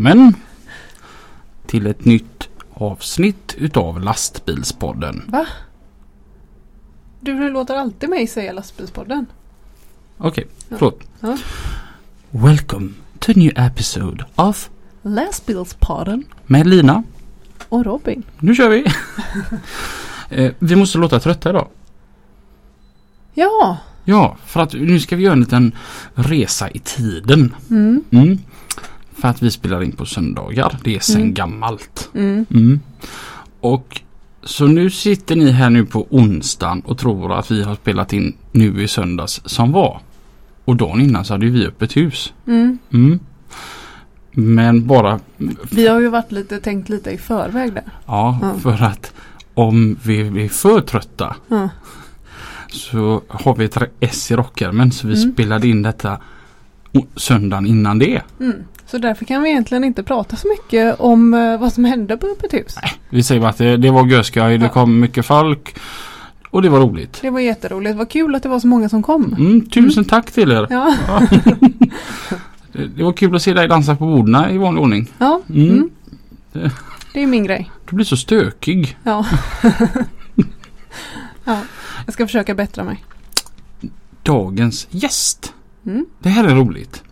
Välkommen till ett nytt avsnitt utav Lastbilspodden. Va? Du låter alltid mig säga lastbilspodden. Okej, förlåt. Ja. Welcome to a new episode of Lastbilspodden med Lina. och Robin. Nu kör vi! Eh, vi måste låta trötta idag. Ja. Ja, för att nu ska vi göra en liten resa i tiden. Mm. Mm. För att vi spelar in på söndagar. Det är sen Mm. gammalt. Mm. Mm. Och så nu sitter ni här nu på onsdagen och tror att vi har spelat in nu i söndags som var. Och dagen innan så hade vi öppet hus. Mm. Mm. Men bara Vi har ju varit lite, tänkt lite i förväg där. ja, Ja. för att om vi är för trötta Ja. så har vi ett S i rockärmen så vi Mm. spelade in detta söndagen innan det. Mm. Så därför kan vi egentligen inte prata så mycket om eh, vad som hände på öppet hus. Vi säger bara att det, det var görskoj, det Ja. kom mycket folk och det var roligt. Det var jätteroligt. Vad kul att det var så många som kom. Mm, tusen tack till er. Ja. Det, det var kul att se dig dansa på borden i vanlig ordning. ja. Mm. Mm. Det- Det är min grej. Du blir så stökig. Ja. ja. Jag ska försöka bättra mig. Dagens gäst. Mm. Det här är roligt.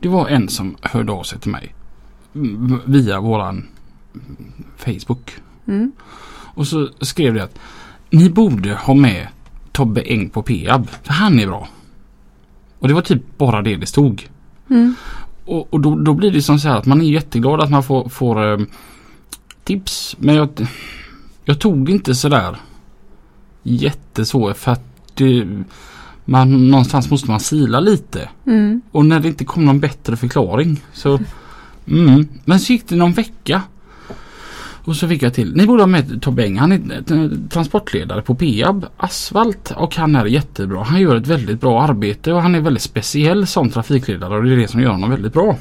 Det var en som hörde av sig till mig. Via våran Facebook. Mm. Och så skrev det att ni borde ha med Tobbe Eng på Peab. För han är bra. Och det var typ bara det det stod. Mm. Och, och då, då blir det som så här att man är jätteglad att man får, får eh, tips. Men jag, jag tog inte sådär jätteså för att det, man, någonstans måste man sila lite. Mm. Och när det inte kom någon bättre förklaring så mm. Men så gick det någon vecka. Och så fick jag till. Ni borde ha med Tobbe Eng. Han är eh, transportledare på Peab Asfalt och han är jättebra. Han gör ett väldigt bra arbete och han är väldigt speciell som trafikledare och det är det som gör honom väldigt bra.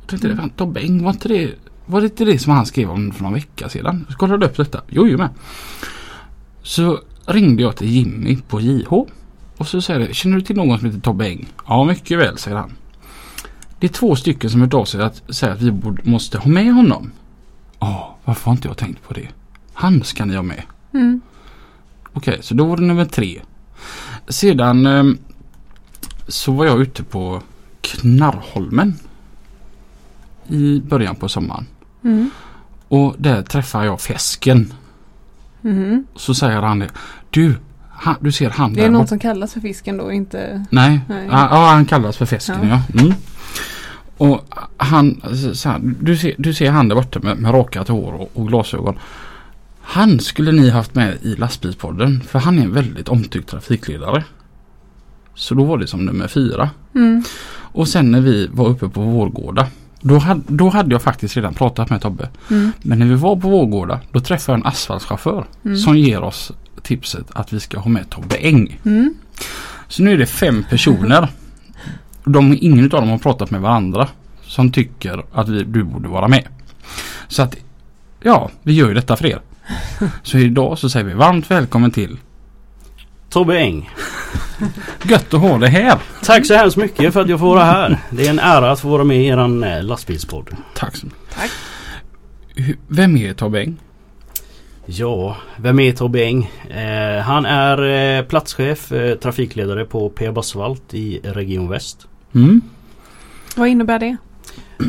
Jag tänkte, fan, Tobbe Eng, var inte det var det inte det som han skrev om för någon vecka sedan? Jag kollade upp detta. Jo, jo med. Så ringde jag till Jimmy på JH. Och så säger det, känner du till någon som heter Tobbe Eng? Ja, mycket väl, säger han. Det är två stycken som hört av sig att säga att vi borde, måste ha med honom. Ja, varför har inte jag tänkt på det? Han ska ni ha med. Mm. Okej, så då var det nummer tre. Sedan eh, så var jag ute på Knarrholmen. I början på sommaren. Mm. Och där träffade jag Fisken. Mm. Så säger han det. Du, han, du ser han Det är någon bort- som kallas för fisken då, inte... Nej, Nej. Ja, han kallas för Fisken ja. Ja. Mm. Och han, så här, du, ser, du ser han där borta med, med rakat hår och, och glasögon. Han skulle ni haft med i lastbilspodden för han är en väldigt omtyckt trafikledare. Så då var det som nummer fyra. Mm. Och sen när vi var uppe på Vårgårda. Då hade, då hade jag faktiskt redan pratat med Tobbe. Mm. Men när vi var på Vårgårda då träffade jag en asfaltchaufför Mm. som ger oss tipset att vi ska ha med Tobbe Eng. Mm. Så nu är det fem personer. De, ingen av dem har pratat med varandra. Som tycker att vi, du borde vara med. Så att ja, vi gör ju detta för er. Så idag så säger vi varmt välkommen till Tobbe Eng. Gött att ha det här. Tack så hemskt mycket för att jag får vara här. Det är en ära att få vara med i eran eh, lastbilspodd. Tack så mycket. Tack. Vem är Tobbe Eng? Ja, vem är Tobbe Eng? Eh, han är eh, platschef, eh, trafikledare på Peab Asfalt i Region Väst. Mm. Vad innebär det?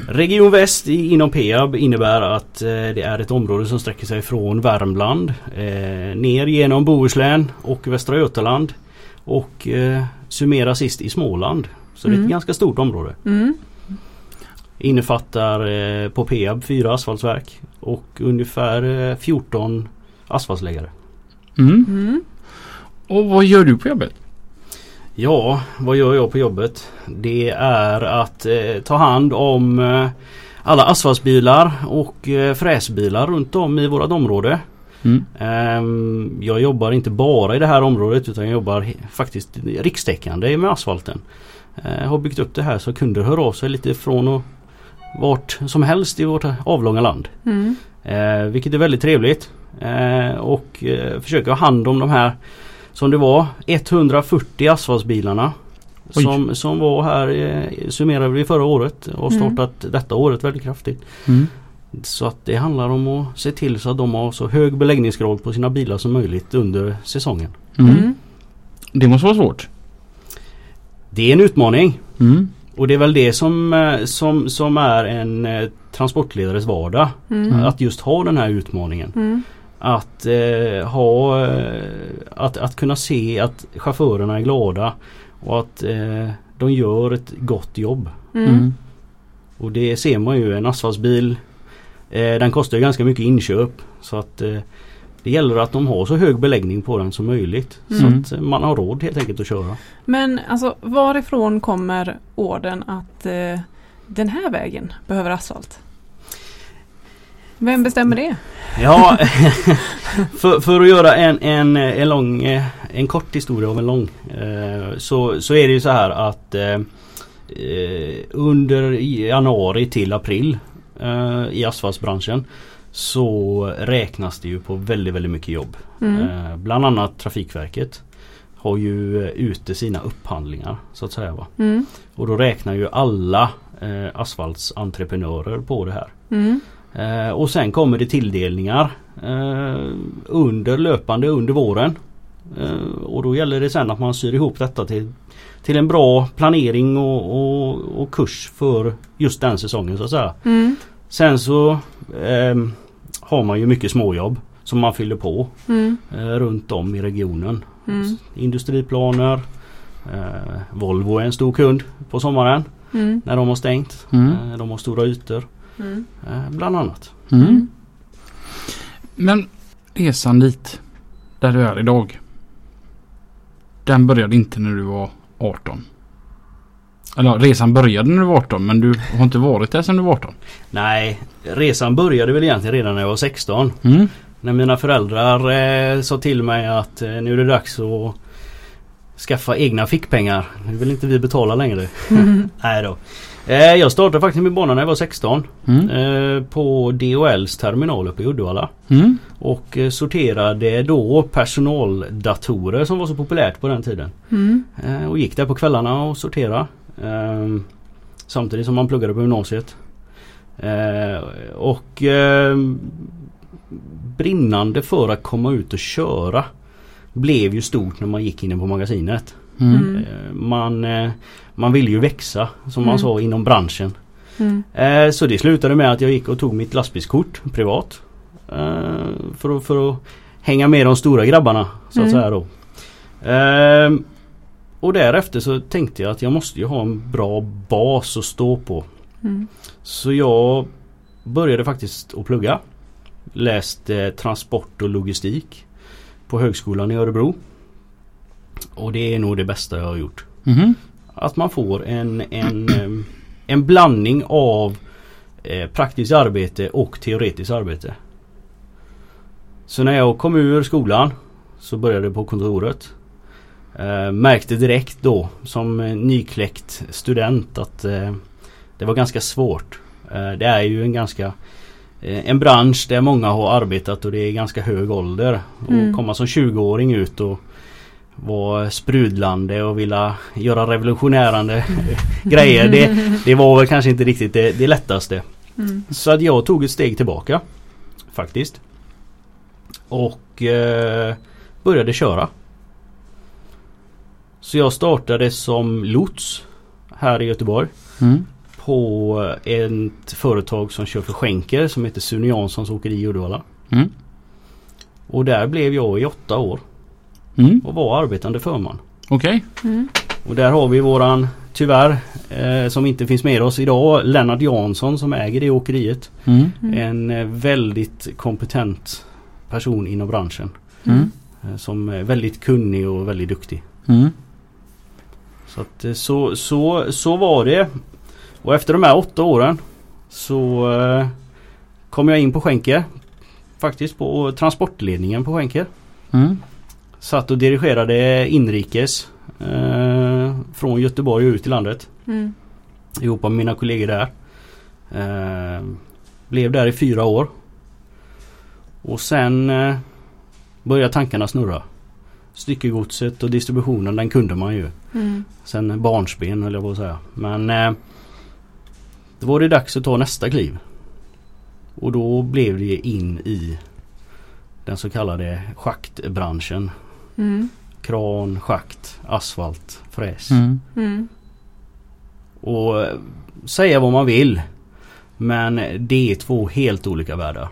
Region Väst i, inom Peab innebär att eh, det är ett område som sträcker sig från Värmland eh, ner genom Bohuslän och Västra Götaland och eh, summera sist i Småland. Så det är Mm. ett ganska stort område. Mm. Innefattar eh, på Peab fyra asfaltverk och ungefär eh, 14 asfaltsläggare. Mm. Mm. Och vad gör du på jobbet? Ja, vad gör jag på jobbet? Det är att eh, ta hand om eh, alla asfaltsbilar och eh, fräsbilar runt om i vårt område. Mm. Ehm, jag jobbar inte bara i det här området utan jag jobbar faktiskt rikstäckande med asfalten. Eh, har byggt upp det här så kunder hör av sig lite från och vart som helst i vårt avlånga land. Mm. Eh, vilket är väldigt trevligt. Eh, och eh, försöka ha hand om de här som det var 140 asfaltsbilarna. Oj. Som, som var här eh, summerade vi förra året och Mm. startat detta året väldigt kraftigt. Mm. Så att det handlar om att se till så att de har så hög beläggningsgrad på sina bilar som möjligt under säsongen. Mm. Mm. Det måste vara svårt. Det är en utmaning. Mm. Och det är väl det som, eh, som, som är en eh, transportledares vardag. Mm. Att just ha den här utmaningen. Mm. Att, eh, ha, eh, att, att kunna se att chaufförerna är glada och att eh, de gör ett gott jobb. Mm. Mm. Och det ser man ju en asfaltsbil. Eh, den kostar ju ganska mycket inköp. Så att eh, det gäller att de har så hög beläggning på den som möjligt. Mm. Så att eh, man har råd helt enkelt att köra. Men alltså varifrån kommer orden att eh, den här vägen behöver asfalt? Vem bestämmer det? Ja, för, för att göra en, en, en lång, eh, en kort historia av en lång. eh, Så, så är det ju så här att eh, under januari till april i asfaltsbranschen så räknas det ju på väldigt, väldigt mycket jobb. Mm. Eh, Bland annat Trafikverket har ju ute sina upphandlingar så att säga. Va? Mm. Och då räknar ju alla eh, asfaltsentreprenörer på det här. Mm. Eh, och sen kommer det tilldelningar eh, under löpande under våren. Eh, och då gäller det sen att man syr ihop detta till, till en bra planering och, och, och kurs för just den säsongen så att säga. Mm. Sen så eh, har man ju mycket småjobb som man fyller på Mm. eh, runt om i regionen. Mm. Industriplaner. Eh, Volvo är en stor kund på sommaren Mm. när de har stängt. Mm. Eh, de har stora ytor Mm. eh, bland annat. Mm. Men resan dit, där du är idag. Den började inte när du var 18. Eller resan började när du var 18 men du har inte varit där sedan du var 18. Nej, resan började väl egentligen redan när jag var 16. Mm. När mina föräldrar eh, sa till mig att eh, nu är det dags att skaffa egna fickpengar. Nu vill inte vi betala längre. Mm. Nej då. Eh, jag startade faktiskt min bana när jag var 16. Mm. Eh, på DHLs terminal uppe i Uddevalla. Mm. Och eh, sorterade då personaldatorer som var så populärt på den tiden. Mm. Eh, och gick där på kvällarna och sortera. Eh, samtidigt som man pluggade på gymnasiet. Eh, och eh, brinnande för att komma ut och köra blev ju stort när man gick inne på magasinet. Mm. Mm. Eh, man, eh, man ville ju växa som man Mm. sa inom branschen. Mm. Så det slutade med att jag gick och tog mitt lastbilskort privat. För, att, för att hänga med de stora grabbarna så att Mm. säga då. Och därefter så tänkte jag att jag måste ju ha en bra bas att stå på. Mm. Så jag började faktiskt att plugga. Läste transport och logistik på högskolan i Örebro. Och det är nog det bästa jag har gjort. Mhm. Att man får en, en, en blandning av eh, praktiskt arbete och teoretiskt arbete. Så när jag kom ur skolan så började jag på kontoret. Eh, märkte direkt då som eh, nykläckt student att eh, det var ganska svårt. Eh, det är ju en ganska eh, en bransch där många har arbetat och det är ganska hög ålder. Mm. Och komma som 20-åring ut och vara sprudlande och vilja göra revolutionärande grejer. Det, det var väl kanske inte riktigt det, det lättaste. Mm. Så att jag tog ett steg tillbaka. Faktiskt. Och eh, började köra. Så jag startade som lots här i Göteborg. Mm. På ett företag som kör för skänker som heter Sune Janssons Åkeri i Uddevalla. Mm. Och där blev jag i åtta år Mm. och var arbetande förman. Okej. Mm. Och där har vi våran, tyvärr, eh, som inte finns med oss idag, Lennart Jansson som äger det åkeriet. Mm. Mm. En eh, väldigt kompetent person inom branschen. Mm. Eh, som är väldigt kunnig och väldigt duktig. Mm. Så, att, eh, så, så, så var det. Och efter de här åtta åren så eh, kom jag in på Schenker. Faktiskt på transportledningen på Schenker. Mm. Satt och dirigerade inrikes eh, från Göteborg ut i landet. Mm. Ihop med mina kollegor där. Eh, blev där i fyra år. Och sen eh, började tankarna snurra. Styckegodset och distributionen den kunde man ju. Mm. Sen barnsben höll jag på att säga. Men eh, då var det dags att ta nästa kliv. Och då blev det in i den så kallade schaktbranschen. Mm. Kran, schakt, asfalt, fräs. Mm. Mm. Och eh, säga vad man vill. Men det är två helt olika världar.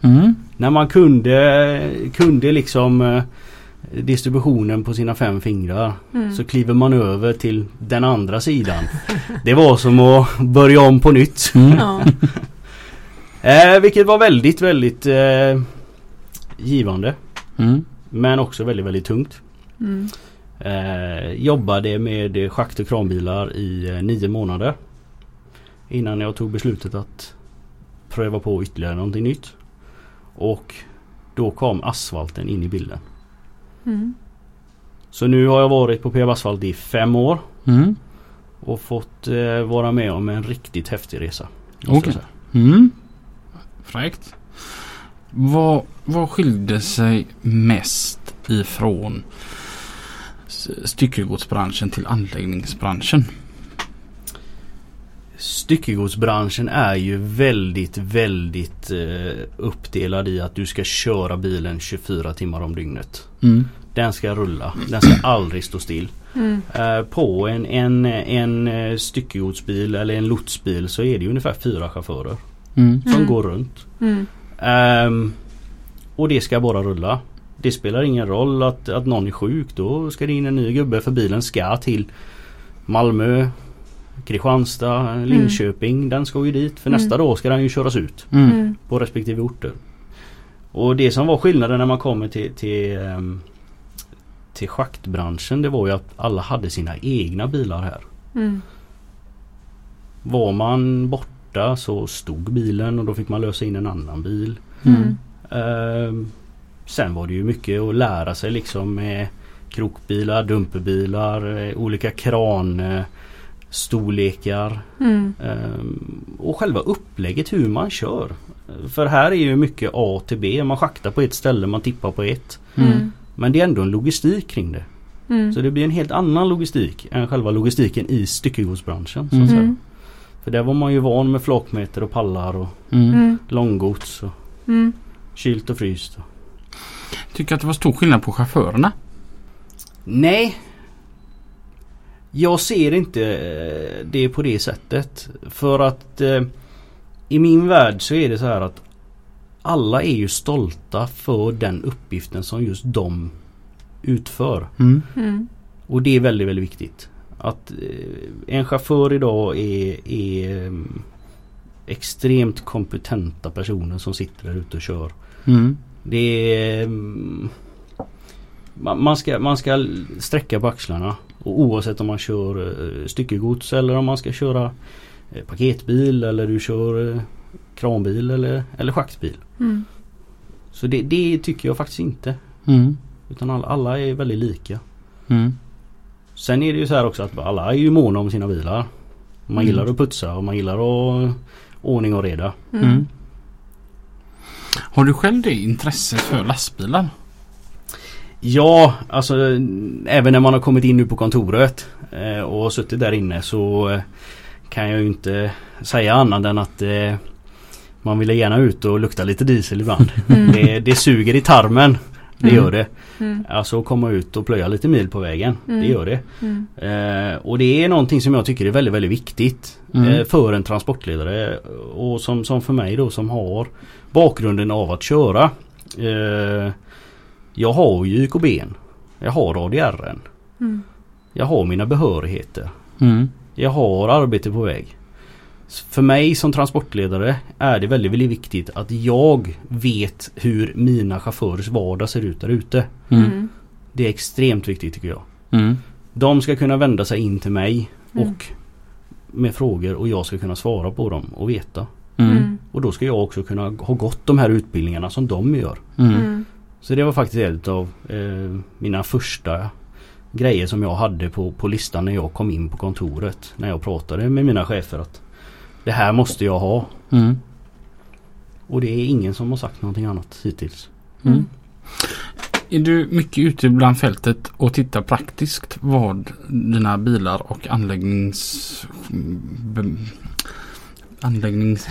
Mm. När man kunde, kunde liksom eh, distributionen på sina fem fingrar Mm. så kliver man över till den andra sidan. Det var som att börja om på nytt. Mm. Ja. Eh, vilket var väldigt väldigt eh, givande. Mm. Men också väldigt väldigt tungt. Mm. Eh, jobbade med schakt och kranbilar i eh, nio månader. Innan jag tog beslutet att pröva på ytterligare någonting nytt. Och då kom asfalten in i bilden. Mm. Så nu har jag varit på PB Asfalt i fem år. Mm. Och fått eh, vara med om en riktigt häftig resa. Okej. säga. Mm. Fräckt. Vad, vad skilde sig mest ifrån styckegodsbranschen till anläggningsbranschen? Styckegodsbranschen är ju väldigt väldigt eh, uppdelad i att du ska köra bilen 24 timmar om dygnet. Mm. Den ska rulla. Den ska aldrig stå still. Mm. Eh, på en, en, en eh, styckegodsbil eller en lotsbil så är det ungefär fyra chaufförer Mm. som Mm. går runt. Mm. Ehm, och det ska bara rulla. Det spelar ingen roll att, att någon är sjuk. Då ska det in en ny gubbe för bilen ska till Malmö, Kristianstad, Linköping. Den ska ju dit. För Mm. nästa dag ska den ju köras ut Mm. Mm. på respektive orter. Och det som var skillnaden när man kommer till, till, ehm, till schaktbranschen det var ju att alla hade sina egna bilar här. Mm. Var man borta så stod bilen och då fick man lösa in en annan bil. Mm. Ehm, sen var det ju mycket att lära sig liksom med krokbilar, dumperbilar, eh, olika kran eh, storlekar Mm. ehm, och själva upplägget hur man kör. För här är ju mycket A till B. Man schaktar på ett ställe, man tippar på ett. Mm. Men det är ändå en logistik kring det. Mm. Så det blir en helt annan logistik än själva logistiken i styckegodsbranschen. Så Mm. Mm. För där var man ju van med flakmeter och pallar och Mm. Mm. långgods och Mm. kylt och fryst. Tycker att det var stor skillnad på chaufförerna? Nej. Jag ser inte eh, det på det sättet. För att eh, i min värld så är det så här att alla är ju stolta för den uppgiften som just de utför. Mm. Mm. Och det är väldigt, väldigt viktigt. Att eh, en chaufför idag är, är eh, extremt kompetenta personer som sitter där ute och kör. Mm. Det är... mm, Man man ska, man ska sträcka på axlarna. Och oavsett om man kör eh, styckegods eller om man ska köra eh, paketbil eller du kör eh, kranbil eller, eller schaktbil. Mm. Så det, det tycker jag faktiskt inte. Mm. Utan alla, alla är väldigt lika. Mm. Sen är det ju så här också att alla är ju måna om sina bilar. Man Mm. gillar att putsa och man gillar att ordning och reda. Mm. Mm. Har du själv det intresset för lastbilar? Ja, alltså även när man har kommit in nu på kontoret eh, och har suttit där inne så eh, kan jag ju inte säga annat än att eh, man vill gärna ut och lukta lite diesel ibland. Mm. det, det suger i tarmen. Det Mm. gör det. Mm. Alltså komma ut och plöja lite mil på vägen. Mm. Det gör det. Mm. Eh, och det är någonting som jag tycker är väldigt, väldigt viktigt Mm. eh, för en transportledare. Och som, som för mig då som har bakgrunden av att köra. Jag har ju YKB. Jag har ADR. Mm. Jag har mina behörigheter. Mm. Jag har arbete på väg. För mig som transportledare är det väldigt, väldigt viktigt att jag vet hur mina chaufförers vardag ser ut där ute. Mm. Mm. Det är extremt viktigt tycker jag. Mm. De ska kunna vända sig in till mig Mm. och med frågor och jag ska kunna svara på dem och veta. Mm. Mm. Och då ska jag också kunna ha gått de här utbildningarna som de gör. Så det var faktiskt ett av eh, mina första grejer som jag hade på, på listan när jag kom in på kontoret. När jag pratade med mina chefer att det här måste jag ha. Mm. Och det är ingen som har sagt någonting annat hittills. Mm. Är du mycket ute bland fältet och tittar praktiskt vad dina bilar och anläggnings... Anläggnings...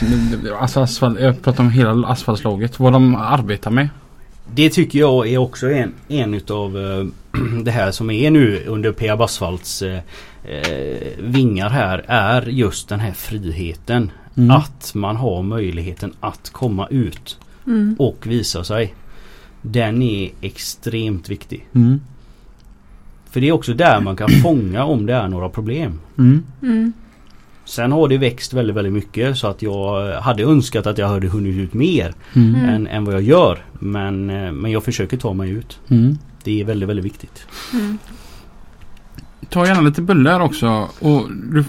Alltså asfalt, jag pratar om hela asfaltslaget. Vad de arbetar med. Det tycker jag är också en, en utav eh, det här som är nu under Peab Asfalts eh, eh, vingar här är just den här friheten. Mm. Att man har möjligheten att komma ut Mm. och visa sig. Den är extremt viktig. Mm. För det är också där man kan fånga om det är några problem. Sen har det växt väldigt, väldigt mycket så att jag hade önskat att jag hade hunnit ut mer Mm. Mm. än, än vad jag gör. Men, eh, men jag försöker ta mig ut. Mm. Det är väldigt, väldigt viktigt. Mm. Ta gärna lite bullar också. Och du,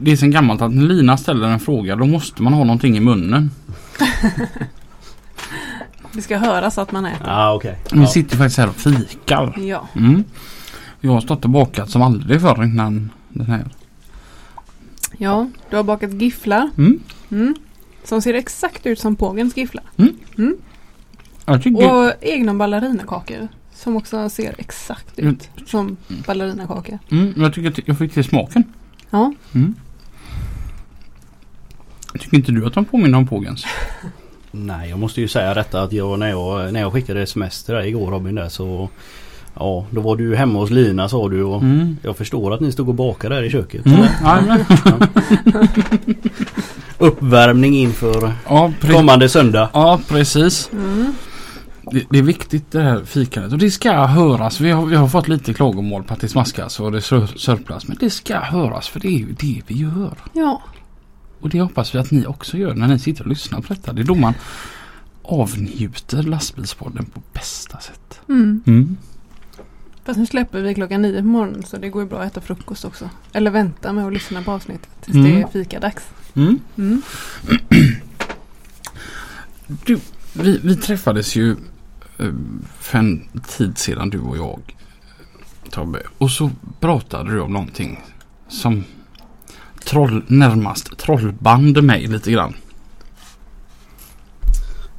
det är sen gammalt att när Lina ställer en fråga då måste man ha någonting i munnen. Det ska höras att man äter. Ah, okej. Vi Ja. sitter faktiskt här och fikar. Ja. Mm. Jag har stått och bakat som aldrig förr innan den här. Ja, du har bakat gifflar. Mm. Mm. Som ser exakt ut som pågens gifflar. Jag tycker... Och egna ballerinakakor. Som också ser exakt Mm. ut som ballerinakakor. Mm, jag tycker att jag fick till smaken. Ja. Mm. Tycker inte du att de påminner om pågens? Nej jag måste ju säga detta att jag när jag, när jag skickade sms till dig igår Robin där så Ja då var du hemma hos Lina sa du och Mm. jag förstår att ni stod och bakade där i köket. Mm. jajamän. Uppvärmning inför Ja, kommande söndag. ja, precis. Mm. Det, det är viktigt det här fikandet och det ska höras. Vi har, vi har fått lite klagomål på att det smaskas och det sör- sörplas. Men det ska höras för det är ju det vi gör. Ja. Och det hoppas vi att ni också gör när ni sitter och lyssnar på detta. Det är då man avnjuter lastbilspodden på bästa sätt. Mm. Fast nu släpper vi klockan nio på morgonen så det går ju bra att äta frukost också. Eller vänta med att lyssna på avsnittet tills Mm. det är fikadags. Mm. Mm. Du, vi, vi träffades ju eh, för en tid sedan du och jag Tobbe. Och så pratade du om någonting som troll, närmast trollband mig lite grann.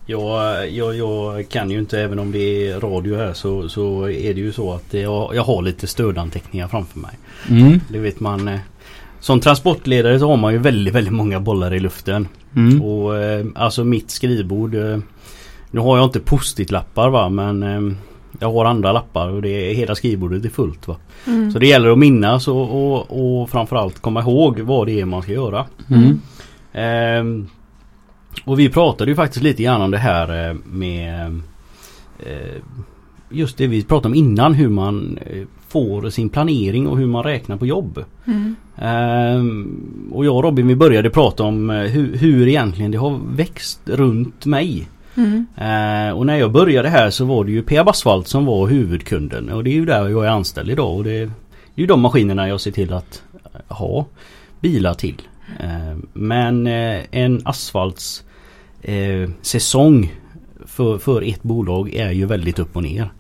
Jag, jag, jag kan ju inte även om det är radio här så, så är det ju så att jag, jag har lite stödanteckningar framför mig. Mm. Det vet man. eh, Som transportledare så har man ju väldigt, väldigt många bollar i luften. Mm. Och eh, alltså mitt skrivbord. Eh, nu har jag inte post-it-lappar va men jag har andra lappar och det är, hela skrivbordet är fullt va. Mm. Så det gäller att minnas och, och, och framförallt komma ihåg vad det är man ska göra. Mm. Ehm, och vi pratade ju faktiskt lite grann om det här eh, med eh, Just det vi pratade om innan hur man eh, får sin planering och hur man räknar på jobb. Mm. Ehm, och jag och Robin vi började prata om hur, hur egentligen det har växt runt mig. Mm. Eh, och när jag började här så var det ju Peab Asphalt som var huvudkunden och det är ju där jag är anställd idag och det, det är ju de maskinerna jag ser till att ha bilar till. Eh, men eh, en asfalts eh, för, för ett bolag är ju väldigt upp och ner.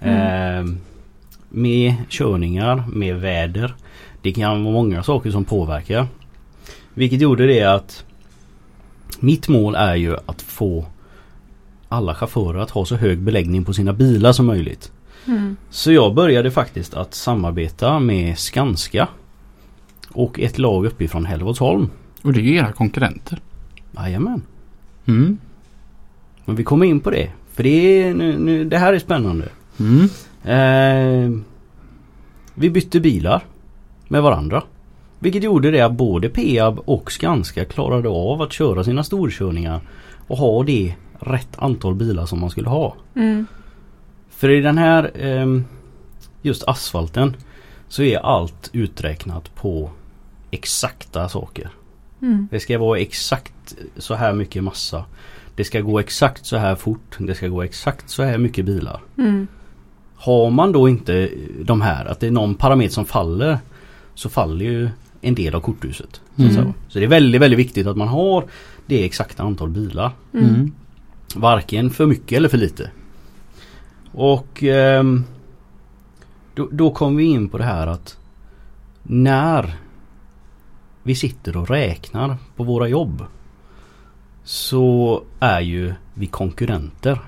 Eh, med körningar, med väder. Det kan vara många saker som påverkar. Vilket gjorde det att mitt mål är ju att få alla chaufförer att ha så hög beläggning på sina bilar som möjligt. Mm. Så jag började faktiskt att samarbeta med Skanska och ett lag uppifrån Hällevadsholm. Och det är ju era konkurrenter. Jajamän. Mm. Men vi kommer in på det. För det, är, nu, nu, det här är spännande. Mm. Eh, vi bytte bilar med varandra. Vilket gjorde det att både Peab och Skanska klarade av att köra sina storkörningar och ha det rätt antal bilar som man skulle ha. Mm. För i den här ehm, just asfalten så är allt uträknat på exakta saker. Mm. Det ska vara exakt så här mycket massa. Det ska gå exakt så här fort. Det ska gå exakt så här mycket bilar. Mm. Har man då inte de här, att det är någon parameter som faller så faller ju en del av korthuset. Så, Mm. så. så det är väldigt, väldigt viktigt att man har det exakta antal bilar. Mm. Varken för mycket eller för lite. Och ehm, då, då kom vi in på det här att när vi sitter och räknar på våra jobb så är ju vi konkurrenter.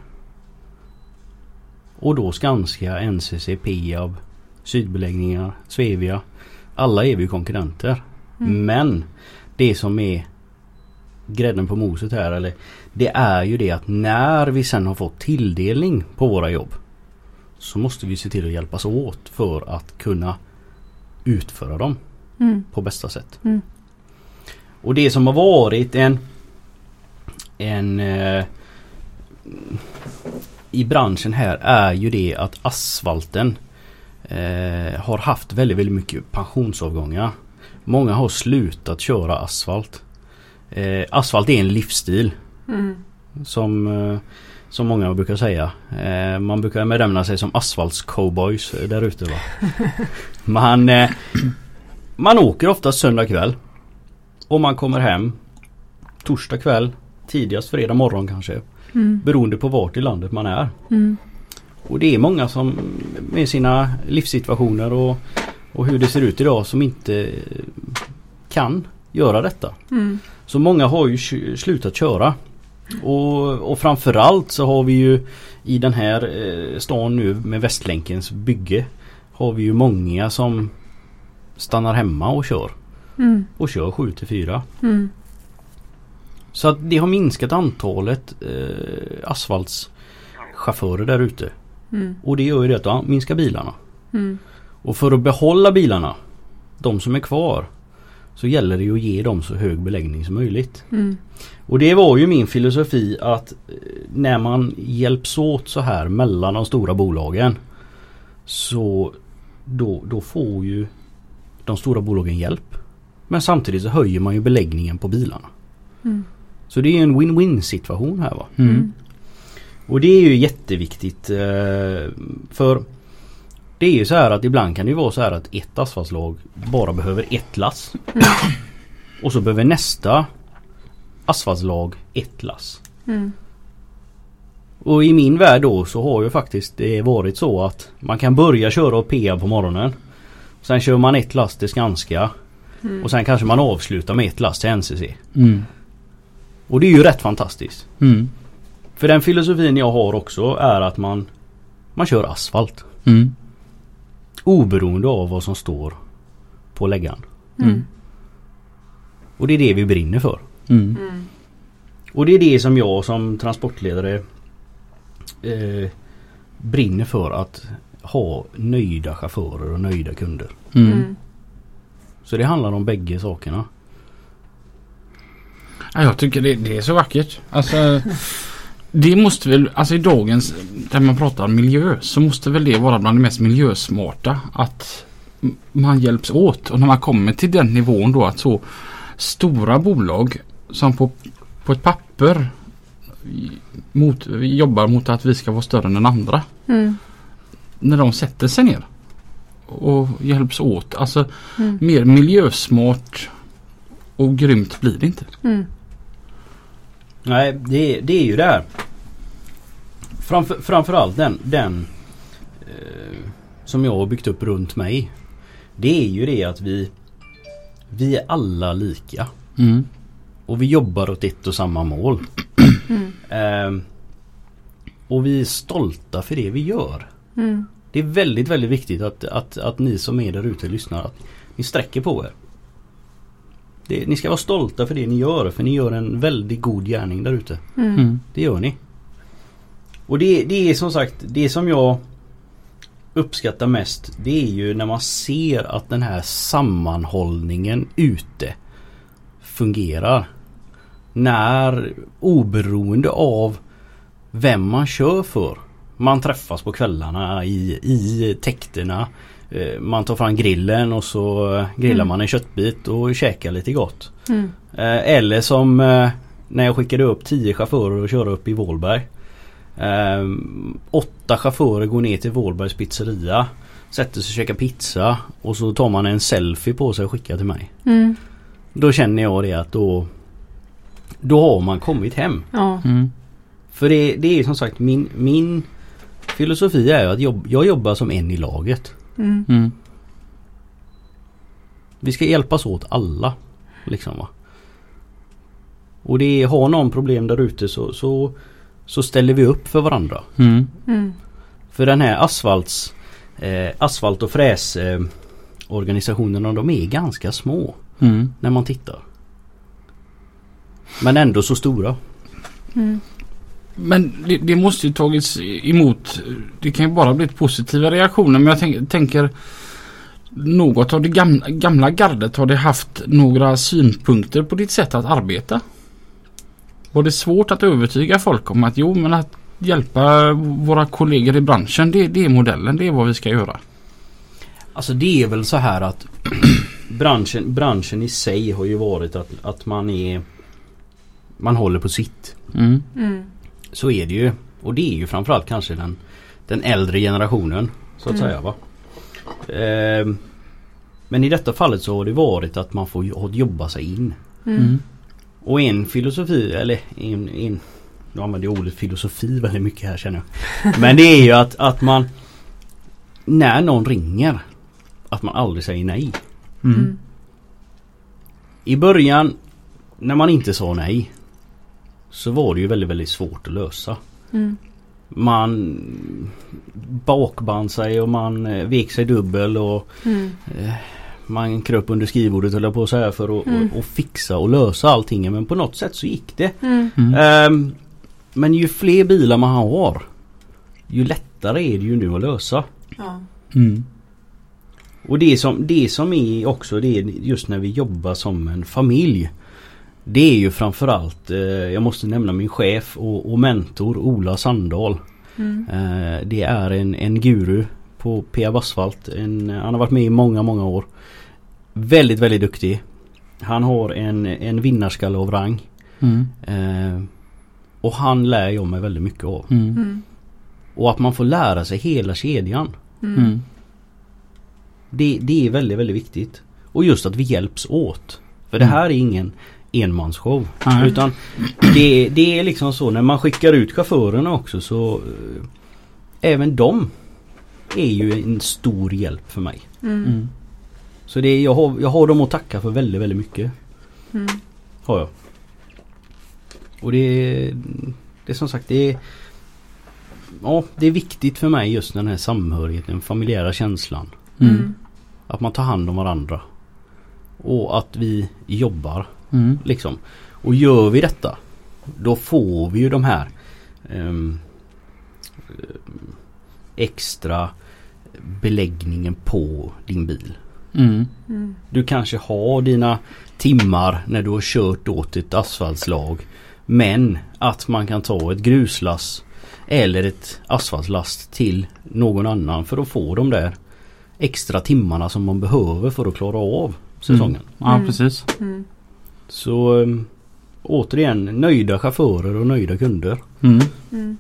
Och då Skanska, NCC, Peab, Sydbeläggningar, Svevia. Alla är vi konkurrenter. Men det som är grädden på moset här eller det är ju det att när vi sen har fått tilldelning på våra jobb så måste vi se till att hjälpas åt för att kunna utföra dem Mm. på bästa sätt. Mm. Och det som har varit en en eh, i branschen här är ju det att asfalten eh, har haft väldigt, väldigt mycket pensionsavgångar. Många har slutat köra asfalt. Eh, asfalt är en livsstil Mm. som, eh, som många brukar säga. Eh, man brukar benämna sig som asfaltscowboys där ute va. Man, eh, man åker ofta söndag kväll. Och man kommer hem torsdag kväll. Tidigast fredag morgon kanske. Mm. Beroende på vart i landet man är. Mm. Och det är många som med sina livssituationer och, och hur det ser ut idag som inte kan göra detta. Mm. Så många har ju slutat köra. Och, och framförallt så har vi ju i den här eh, stan nu med Västlänkens bygge har vi ju många som stannar hemma och kör. Mm. Och kör 7 till 4. Mm. Så att det har minskat antalet eh, asfaltschaufförer där ute. Mm. Och det gör ju det att de minskar bilarna. Mm. Och för att behålla bilarna, de som är kvar, så gäller det ju att ge dem så hög beläggning som möjligt. Mm. Och det var ju min filosofi att eh, när man hjälps åt så här mellan de stora bolagen så då, då får ju de stora bolagen hjälp. Men samtidigt så höjer man ju beläggningen på bilarna. Mm. Så det är en win-win situation här va. Mm. Och det är ju jätteviktigt eh, för det är ju så här att ibland kan det ju vara så här att ett asfaltslag bara behöver ett lass. Och så behöver nästa asfaltslag ett lass. Mm. Och i min värld då så har ju faktiskt det varit så att man kan börja köra PA på morgonen. Sen kör man ett lass till Skanska. Mm. Och sen kanske man avslutar med ett lass till NCC. Mm. Och det är ju rätt fantastiskt. Mm. För den filosofin jag har också är att man Man kör asfalt. Mm. Oberoende av vad som står på läggaren. Mm. Och det är det vi brinner för. Mm. Mm. Och det är det som jag som transportledare eh, brinner för att ha nöjda chaufförer och nöjda kunder. Mm. Mm. Så det handlar om bägge sakerna. Ja, jag tycker det, det är så vackert. Alltså, det måste väl, alltså i dagens, där man pratar om miljö, så måste väl det vara bland det mest miljösmarta. Att man hjälps åt. Och när man kommer till den nivån då att så stora bolag som på, på ett papper mot, jobbar mot att vi ska vara större än den andra. Mm. När de sätter sig ner och hjälps åt. Alltså Mm. mer miljösmart och grymt blir det inte. Mm. Nej det, det är ju det här. Framför, framförallt den, den eh, som jag har byggt upp runt mig. Det är ju det att vi Vi är alla lika. Mm. Och vi jobbar åt ett och samma mål. Mm. Ehm, och vi är stolta för det vi gör. Mm. Det är väldigt, väldigt viktigt att, att, att ni som är där ute lyssnar. Att ni sträcker på er. Det, ni ska vara stolta för det ni gör. För ni gör en väldigt god gärning där ute. Mm. Mm. Det gör ni. Och det, det är som sagt det som jag uppskattar mest. Det är ju när man ser att den här sammanhållningen ute fungerar. När oberoende av vem man kör för. Man träffas på kvällarna i, i täkterna. Eh, Man tar fram grillen och så eh, grillar Mm. man en köttbit och käkar lite gott. Mm. Eh, Eller som när jag skickade upp 10 chaufförer och köra upp i Vålberg. Åtta chaufförer går ner till Vålbergs pizzeria. Sätter sig och käkar pizza och så tar man en selfie på sig och skickar till mig. Mm. Då känner jag det att då Då har man kommit hem. Ja. Mm. För det, det är som sagt min, min filosofi är ju att jobb, jag jobbar som en i laget. Mm. Mm. Vi ska hjälpas åt alla. Liksom va. Och det är, har någon problem där ute så, så, så ställer vi upp för varandra. Mm. Mm. För den här asfalts, eh, asfalt och fräs eh, organisationerna de är ganska små Mm. när man tittar. Men ändå så stora. Men det, det måste ju tagits emot. Det kan ju bara bli positiva reaktioner. Men jag tänk, tänker något av det gamla, gamla gardet. Har det haft några synpunkter på ditt sätt att arbeta? Var det svårt att övertyga folk om att jo men att hjälpa våra kollegor i branschen det, det är modellen. Det är vad vi ska göra. Alltså det är väl så här att branschen, branschen i sig har ju varit att, att man är Man håller på sitt. Mm. Mm. Så är det ju. Och det är ju framförallt kanske den, den äldre generationen. Så att Mm. säga va. Ehm, men i detta fallet så har det varit att man får jo- jobba sig in. Mm. Mm. Och en filosofi eller en, en Nu använder jag ordet filosofi väldigt mycket här känner jag. Men det är ju att, att man När någon ringer Att man aldrig säger nej. Mm. Mm. I början När man inte sa nej Så var det ju väldigt väldigt svårt att lösa. Mm. Man bakband sig och man eh, vek sig dubbel och Mm. man kröp under skrivbordet höll jag på att säga för att Mm. och, och fixa och lösa allting. Men på något sätt så gick det. Mm. Mm. Ehm, men ju fler bilar man har Ju lättare är det ju nu att lösa. Ja. Mm. Och det som, det som är också det är just när vi jobbar som en familj. Det är ju framförallt, eh, jag måste nämna min chef och, och mentor Ola Sandahl. Mm. Eh, det är en, en guru på Peab Asfalt. En, han har varit med i många, många år. Väldigt, väldigt duktig. Han har en, en vinnarskalle av rang. Mm. Eh, och han lär jag mig väldigt mycket av. Mm. Mm. Och att man får lära sig hela kedjan. Mm. Mm. Det, det är väldigt, väldigt viktigt. Och just att vi hjälps åt. För det här är ingen enmansshow. Nej. Utan det, det är liksom så när man skickar ut chaufförerna också så eh, Även de är ju en stor hjälp för mig. Mm. Mm. Så det är, jag, har, jag har dem att tacka för väldigt, väldigt mycket. Mm. Har jag. Och det är, det är som sagt det är Ja det är viktigt för mig just den här samhörigheten, den familjära känslan. Mm. Att man tar hand om varandra. Och att vi jobbar Mm. liksom. Och gör vi detta Då får vi ju de här ehm, Extra beläggningen på din bil. Mm. Mm. Du kanske har dina timmar när du har kört åt ett asfaltslag. Men att man kan ta ett gruslass eller ett asfaltslast till någon annan för att få de där extra timmarna som man behöver för att klara av säsongen. Ja Mm. precis. Så um, återigen nöjda chaufförer och nöjda kunder. Mm. Mm.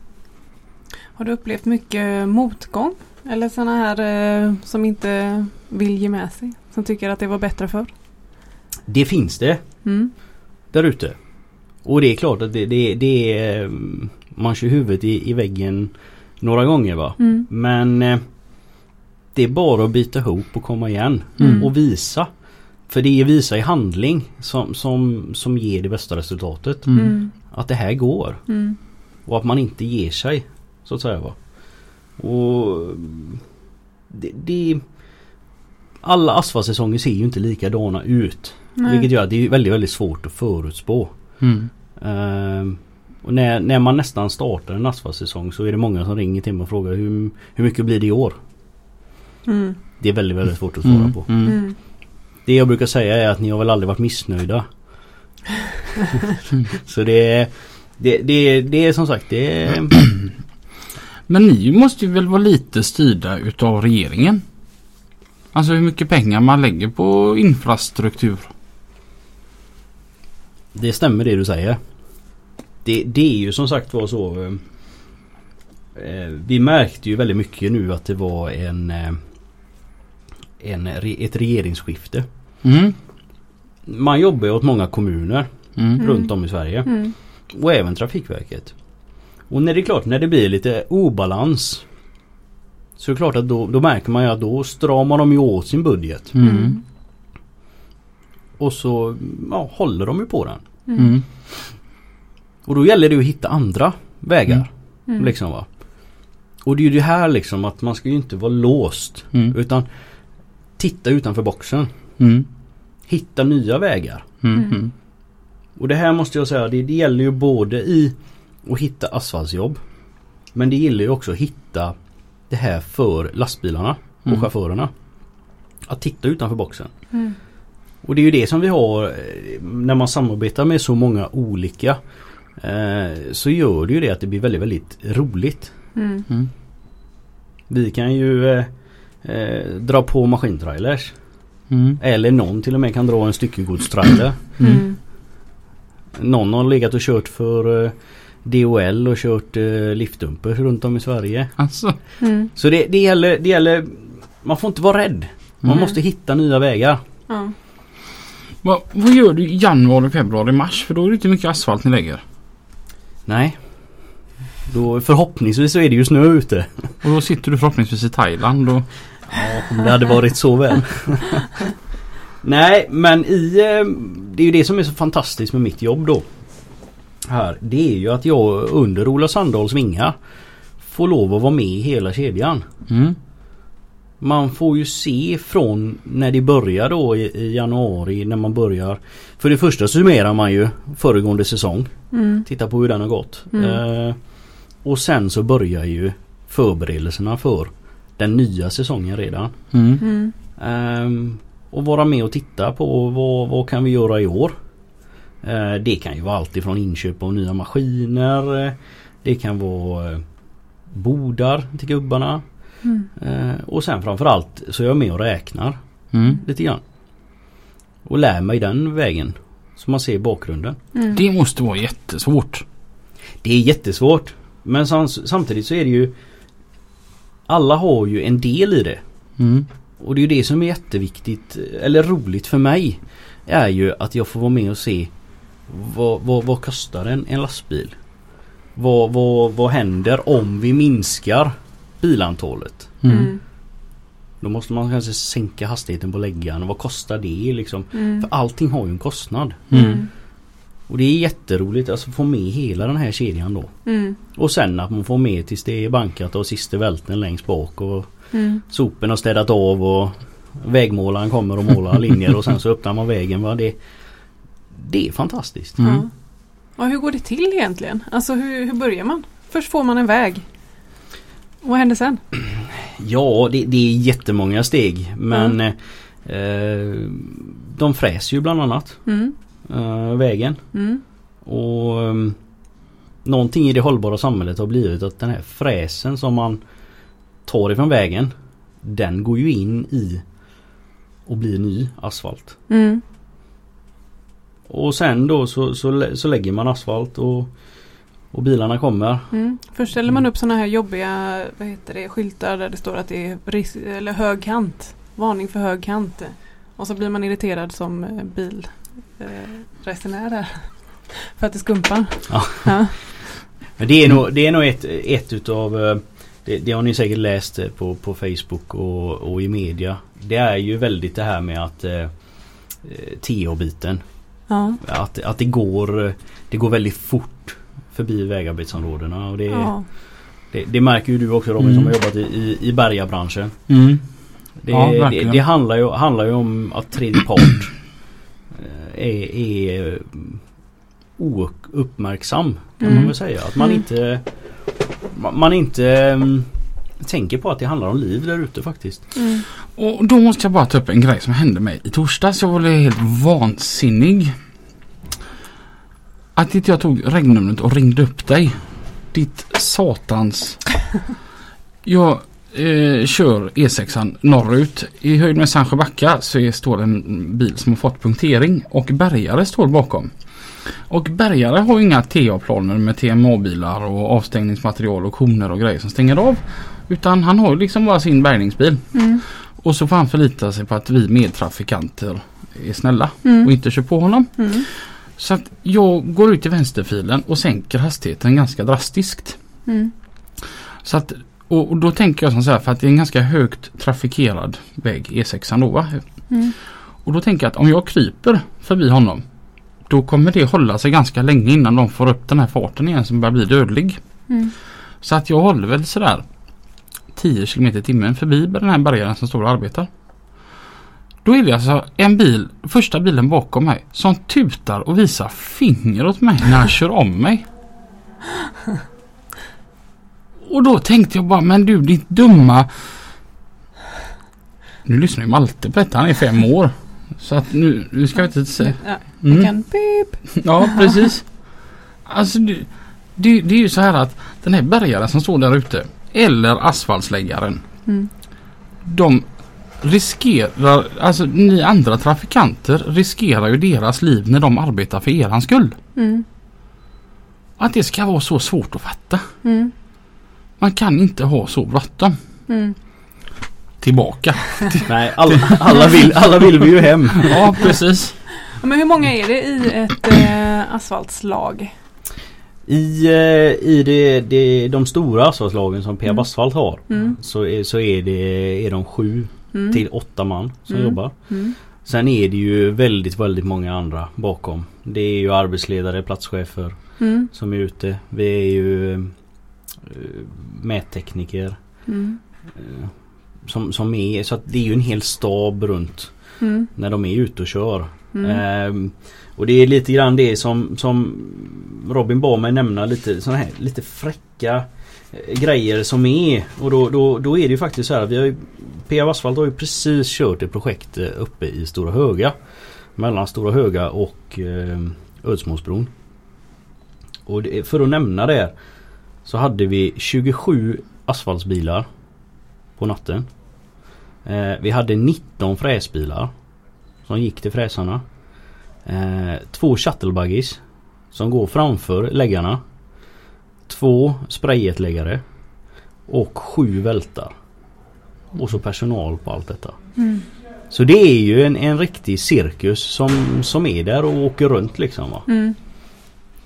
Har du upplevt mycket motgång? Eller sådana här eh, som inte vill ge med sig? Som tycker att det var bättre förr? Det finns det Mm. där ute. Och det är klart att det, det, det är um, man kör huvudet i, i väggen några gånger va. Mm. Men eh, det är bara att bita ihop och komma igen. Mm. Och visa. För det är visa i handling som, som, som ger det bästa resultatet. Mm. Mm. Att det här går. Mm. Och att man inte ger sig. Så att säga va. Och det, det Alla asfaltsäsonger ser ju inte likadana ut. Nej. Vilket gör att det är väldigt väldigt svårt att förutspå. Mm. Ehm, och när, när man nästan startar en asfaltsäsong så är det många som ringer till mig och frågar hur, hur mycket blir det i år? Mm. Det är väldigt väldigt svårt att svara Mm. på. Det jag brukar säga är att ni har väl aldrig varit missnöjda. så det är det, det, det är som sagt det är, Men ni måste ju väl vara lite styrda utav regeringen? Alltså hur mycket pengar man lägger på infrastruktur. det stämmer det du säger. Det, det är ju som sagt var så. eh, eh, vi märkte ju väldigt mycket nu att det var en, eh, en ett regeringsskifte. Mm. Man jobbar ju åt många kommuner Mm. runt om i Sverige. Mm. Och även Trafikverket. Och när det är klart när det blir lite obalans. Så är det klart att då, då märker man ju att då stramar de ju åt sin budget. Mm. Och så ja, håller de ju på den. Mm. Och då gäller det ju att hitta andra vägar. Mm. Liksom va. Och det är ju det här liksom att man ska ju inte vara låst. Mm. Utan titta utanför boxen. Mm. Hitta nya vägar. Mm. Mm. Och det här måste jag säga, det, det gäller ju både i att hitta asfaltsjobb. Men det gäller ju också att hitta det här för lastbilarna och Mm. chaufförerna. Att titta utanför boxen. Mm. Och det är ju det som vi har eh, när man samarbetar med så många olika. Eh, så gör det ju det att det blir väldigt, väldigt roligt. Mm. Mm. Vi kan ju eh, eh, dra på maskintrailers. Mm. Eller någon till och med kan dra en styckegodstrailer. Mm. Mm. Någon har legat och kört för eh, DHL och kört eh, liftdumpers runt om i Sverige. Alltså. Mm. Så det, det, gäller, det gäller Man får inte vara rädd. Man Mm. måste hitta nya vägar. Ja. Vad, vad gör du i januari, februari, mars? För då är det inte mycket asfalt ni lägger. Nej. Då, förhoppningsvis så är det ju snö ute. Och då sitter du förhoppningsvis i Thailand och... Ja, om det hade varit så väl. Nej, men i... eh, Det är ju det som är så fantastiskt med mitt jobb då. Här. Det är ju att jag under Ola Sandahls vingar får lov att vara med i hela kedjan. Mm. Man får ju se från när det börjar då i, i januari när man börjar. För det första summerar man ju föregående säsong. Mm. Titta på hur den har gått. Mm. Eh, och sen så börjar ju förberedelserna för den nya säsongen redan. Mm. Mm. Ehm, och vara med och titta på vad, vad kan vi göra i år. Eh, det kan ju vara allt ifrån inköp av nya maskiner. eh, Det kan vara eh, bodar till gubbarna. Mm. Eh, och sen framförallt så är jag med och räknar Mm. lite grann. Och lär mig den vägen. Så man ser bakgrunden. Mm. Det måste vara jättesvårt. Det är jättesvårt. Men sam- samtidigt så är det ju Alla har ju en del i det. Mm. Och det är ju det som är jätteviktigt eller roligt för mig. Är ju att jag får vara med och se vad, vad, vad kostar en, en lastbil? Vad, vad, vad händer om vi minskar bilantalet? Mm. Mm. Då måste man kanske sänka hastigheten på läggaren. Vad kostar det liksom? Mm. För allting har ju en kostnad. Mm. Och det är jätteroligt alltså få med hela den här kedjan då. Mm. Och sen att man får med tills det är bankat och sista välten längst bak och Mm. sopen har städat av och vägmålaren kommer och målar linjer och sen så öppnar man vägen. Va? Det, det är fantastiskt. Mm. Ja. Och hur går det till egentligen? Alltså hur, hur börjar man? Först får man en väg. Vad händer sen? Ja, det, det är jättemånga steg men eh, de fräser ju bland annat Mm. Eh, vägen. Mm. Och um, Någonting i det hållbara samhället har blivit att den här fräsen som man tar ifrån vägen Den går ju in i och blir ny asfalt. Mm. Och sen då så, så, så lägger man asfalt och, och bilarna kommer. Mm. Först ställer man upp sådana här jobbiga vad heter det, skyltar där det står att det är ris- eller hög kant. Varning för hög kant. Och så blir man irriterad som eh, bilresenär där. För att det skumpar. Ja. Ja. Men det är nog, det är nog ett, ett utav eh, det, det har ni säkert läst eh, på, på Facebook och, och i media. Det är ju väldigt det här med att eh, eh, TH-biten. Ja. Att, att det, går, eh, det går väldigt fort förbi vägarbetsområdena. Och det, Ja. det, det märker ju du också Robin som Mm. har jobbat i, i, i bärgarbranschen. Mm. Det, Ja, det, handlar, ju, handlar ju om att tredje part eh, är, är ouppmärksam kan Mm. man väl säga. Att man Mm. inte man, inte mm, tänker på att det handlar om liv där ute faktiskt. Mm. Och då måste jag bara ta upp en grej som hände mig i torsdags. Jag var helt vansinnig. Att inte jag tog regnumret och ringde upp dig. Ditt satans... Jag eh, kör E6an norrut. I höjd med Sandsjöbacka så är, står en bil som har fått punktering och bärgare står bakom. Och bärgare har inga TA-planer med TMA-bilar och avstängningsmaterial och koner och grejer som stänger av. Utan han har liksom bara sin bärgningsbil. Mm. Och så får han förlita sig på att vi medtrafikanter är snälla Mm. och inte kör på honom. Mm. Så att jag går ut i vänsterfilen och sänker hastigheten ganska drastiskt. Mm. Så att, och, och då tänker jag som så här för att det är en ganska högt trafikerad väg E6 då va? Mm. Och då tänker jag att om jag kryper förbi honom då kommer det hålla sig ganska länge innan de får upp den här farten igen som börjar bli dödlig. Mm. Så att jag håller väl sådär 10 km i timmen förbi den här bärgaren som står och arbetar. Då är det alltså en bil, första bilen bakom mig, som tutar och visar finger åt mig när han kör om mig. Och då tänkte jag bara, men du ditt dumma... Nu lyssnar ju Malte på detta, han är fem år. Så att nu, nu ska jag inte säga... Mm. kan pip. Ja, precis. Alltså det, det, det är ju så här att den här bärgaren som står där ute eller asfaltsläggaren. Mm. De riskerar, alltså ni andra trafikanter riskerar ju deras liv när de arbetar för er skull. Mm. Att det ska vara så svårt att fatta. Mm. Man kan inte ha så bråttom. Mm. Tillbaka. Nej, alla, alla, vill, alla vill vi ju hem. Ja, precis. Men hur många är det i ett eh, asfaltslag? I, eh, i det, det, de stora asfaltslagen som Peab Mm. Asfalt har Mm. så, är, så är, det, är de sju Mm. till åtta man som Mm. jobbar. Mm. Sen är det ju väldigt, väldigt många andra bakom. Det är ju arbetsledare, platschefer Mm. som är ute. Vi är ju mättekniker Mm. eh, som, som är, så att det är ju en hel stab runt Mm. när de är ute och kör. Mm. Ehm, och det är lite grann det som, som Robin bad mig nämna lite sådana här lite fräcka eh, grejer som är. Och då, då, då är det ju faktiskt så här. Vi har ju, PA Asfalt har ju precis kört ett projekt eh, uppe i Stora Höga. Mellan Stora Höga och eh, Ödsmålsbron. Och det, för att nämna det så hade vi 27 asfaltsbilar på natten. Eh, vi hade 19 fräsbilar som gick till fräsarna. Eh, två shuttlebuggies som går framför läggarna. Två sprayetläggare. Och sju vältar. Och så personal på allt detta. Mm. Så det är ju en, en riktig cirkus som, som är där och åker runt liksom. Va? Mm.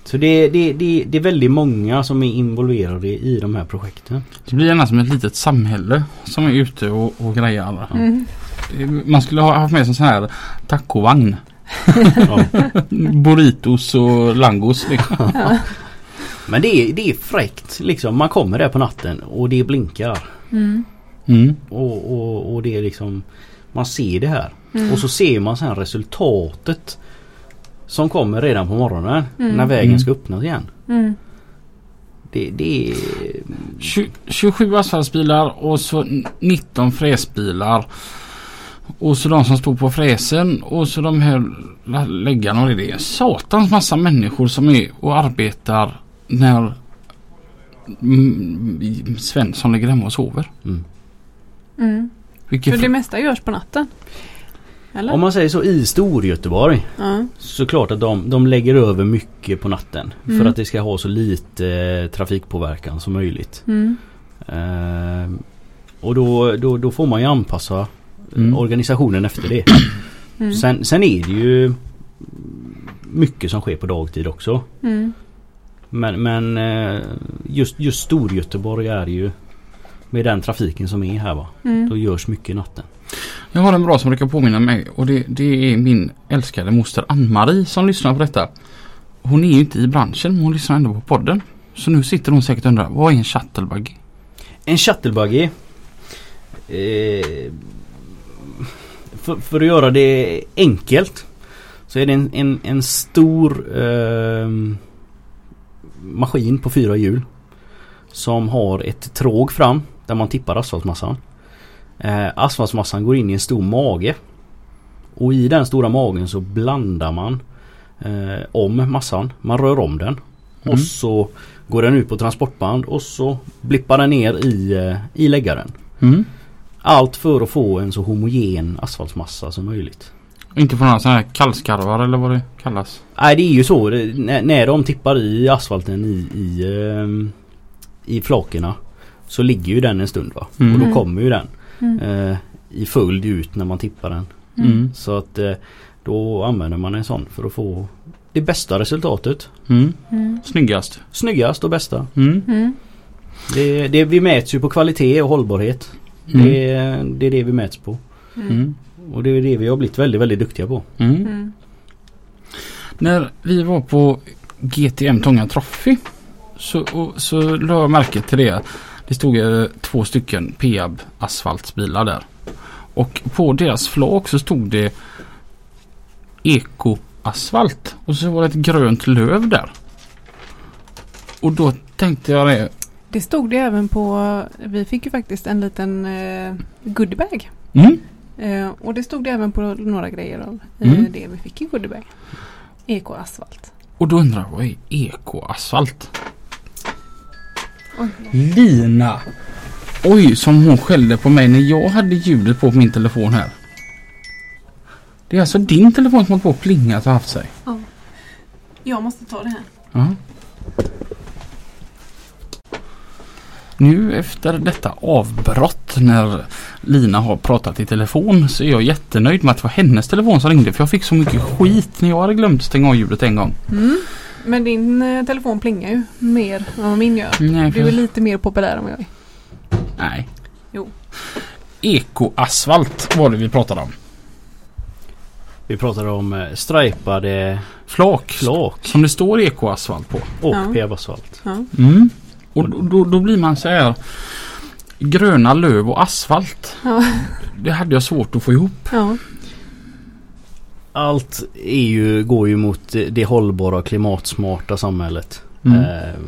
Så det, det, det, det är väldigt många som är involverade i de här projekten. det blir gärna som ett litet samhälle som är ute och, och grejar. Mm. Man skulle ha haft med sig en sån här tacovagn. Ja. Burritos och langos. Liksom. Men det är, det är fräckt liksom. Man kommer där på natten och det blinkar. Mm. Mm. Och, och, och det är liksom Man ser det här. Mm. Och så ser man sen resultatet. Som kommer redan på morgonen. Mm. När vägen Mm. ska öppnas igen. Mm. Det, det är... Tju- 27 asfaltsbilar och så 19 fräsbilar. Och så de som stod på fräsen och så de här läggarna och det. Det är en satans massa människor som är och arbetar när Svensson ligger hemma och sover. Mm. Mm. Vilket För det mesta görs på natten? Eller? Om man säger så i Storgöteborg. Ja. Så klart att de, de lägger över mycket på natten. Mm. För att det ska ha så lite eh, trafikpåverkan som möjligt. Mm. Ehm, och då, då, då får man ju anpassa Mm. organisationen efter det. Mm. Sen, sen är det ju mycket som sker på dagtid också. Mm. Men, men eh, just, just Storgöteborg är ju med den trafiken som är här va. Då Mm. görs mycket natten. Jag har en bra som brukar påminna mig och det, det är min älskade moster Ann-Marie som lyssnar på detta. Hon är ju inte i branschen men hon lyssnar ändå på podden. Så nu sitter hon säkert och undrar, vad är en shuttlebuggy? En shuttlebuggy. Eh, för, för att göra det enkelt. Så är det en, en, en stor eh, maskin på fyra hjul. Som har ett tråg fram där man tippar asfaltmassan. Eh, asfaltmassan går in i en stor mage. Och i den stora magen så blandar man eh, om massan. Man rör om den. Mm. Och så går den ut på transportband och så blippar den ner i, eh, i läggaren. Mm. Allt för att få en så homogen asfaltsmassa som möjligt. Inte på några sådana här kallskarvar eller vad det kallas. Nej det är ju så. Det, när, när de tippar i asfalten i, i, ehm, i flakerna så ligger ju den en stund va. Mm. Och då Mm. kommer ju den Mm. eh, i följd ut när man tippar den. Mm. Så att eh, då använder man en sån för att få det bästa resultatet. Mm. Mm. Snyggast. Snyggast och bästa. Mm. Mm. Det, det, vi mäts ju på kvalitet och hållbarhet. Mm. Det, det är det vi mäts på. Mm. Och det är det vi har blivit väldigt, väldigt duktiga på. Mm. Mm. När vi var på GTM Tånga Trophy så, och, så la jag märke till det. Det stod eh, två stycken Peab asfaltsbilar där. Och på deras flak så stod det Eko asfalt och så var det ett grönt löv där. Och då tänkte jag det. Det stod det även på, vi fick ju faktiskt en liten eh, goodiebag. Mm, Eh, och det stod det även på några grejer av Mm. eh, det vi fick i goodiebag. Eko asfalt. och då undrar jag vad är Eko asfalt? Oj. Lina. Oj, som hon skällde på mig när jag hade ljudet på min telefon här. Det är alltså din telefon som hållit på att plingat och haft sig. Jag måste ta det här. Ja. Nu efter detta avbrott när Lina har pratat i telefon så är jag jättenöjd med att det var hennes telefon som ringde för jag fick så mycket skit när jag hade glömt stänga av ljudet en gång. Mm. Men din eh, telefon plingar ju mer än vad min gör. Nej, Du är lite mer populär än vad jag är. Nej. Jo. Ekoasfalt var det vi pratade om. Vi pratar om eh, stripade Flak. flak Som det står ekoasfalt på. och Ja. PV-asfalt. Ja. Mm. Och då, då, då blir man så här gröna löv och asfalt. Ja. Det hade jag svårt att få ihop. ja. Allt är ju, går ju mot det- hållbara och klimatsmarta samhället. Mm. Eh,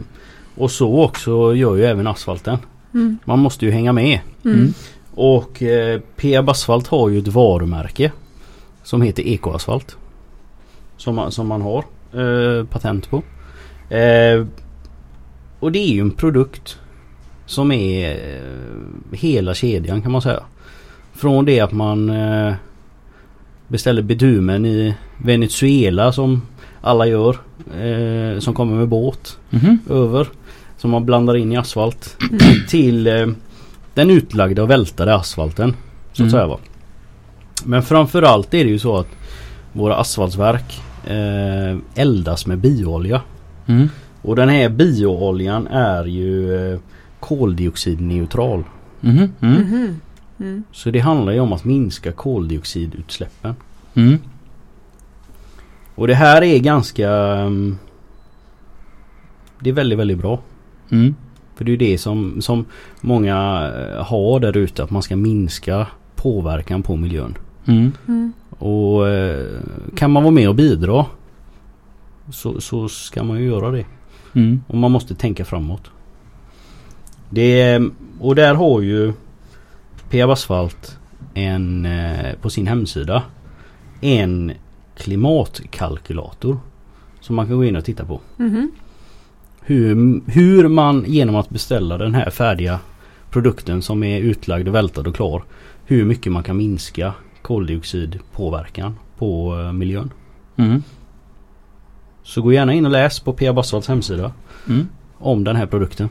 och så också gör ju även asfalten. Mm. Man måste ju hänga med. Mm. Mm. Och eh, Peab Asfalt har ju ett varumärke som heter Ekoasfalt. Som man, som man har eh, patent på. Eh, och det är ju en produkt som är eh, hela kedjan kan man säga. Från det att man eh, beställer bitumen i Venezuela som alla gör. Eh, som kommer med båt Mhm. över. Som man blandar in i asfalt. Mm. Till eh, den utlagda och vältade asfalten. Så att Mm. säga va. Men framförallt är det ju så att våra asfaltverk eh, eldas med bioolja. Mm. Och den här biooljan är ju eh, koldioxidneutral. Mhm. Mm. Mhm. Mm. Så det handlar ju om att minska koldioxidutsläppen. Mm. Och det här är ganska... mm, det är väldigt, väldigt bra. Mm. För det är ju det som, som många eh, har där ute. Att man ska minska påverkan på miljön. Mm. Mm. Och eh, kan man vara med och bidra så, så ska man ju göra det. Mm. Och man måste tänka framåt. Det, och där har ju Peab Asfalt en, eh, på sin hemsida en klimatkalkylator. Som man kan gå in och titta på. Mhm. Hur, hur man genom att beställa den här färdiga produkten som är utlagd och vältad och klar. Hur mycket man kan minska koldioxidpåverkan på eh, miljön. Mm. Så gå gärna in och läs på Peab Asfalts hemsida Mm. om den här produkten.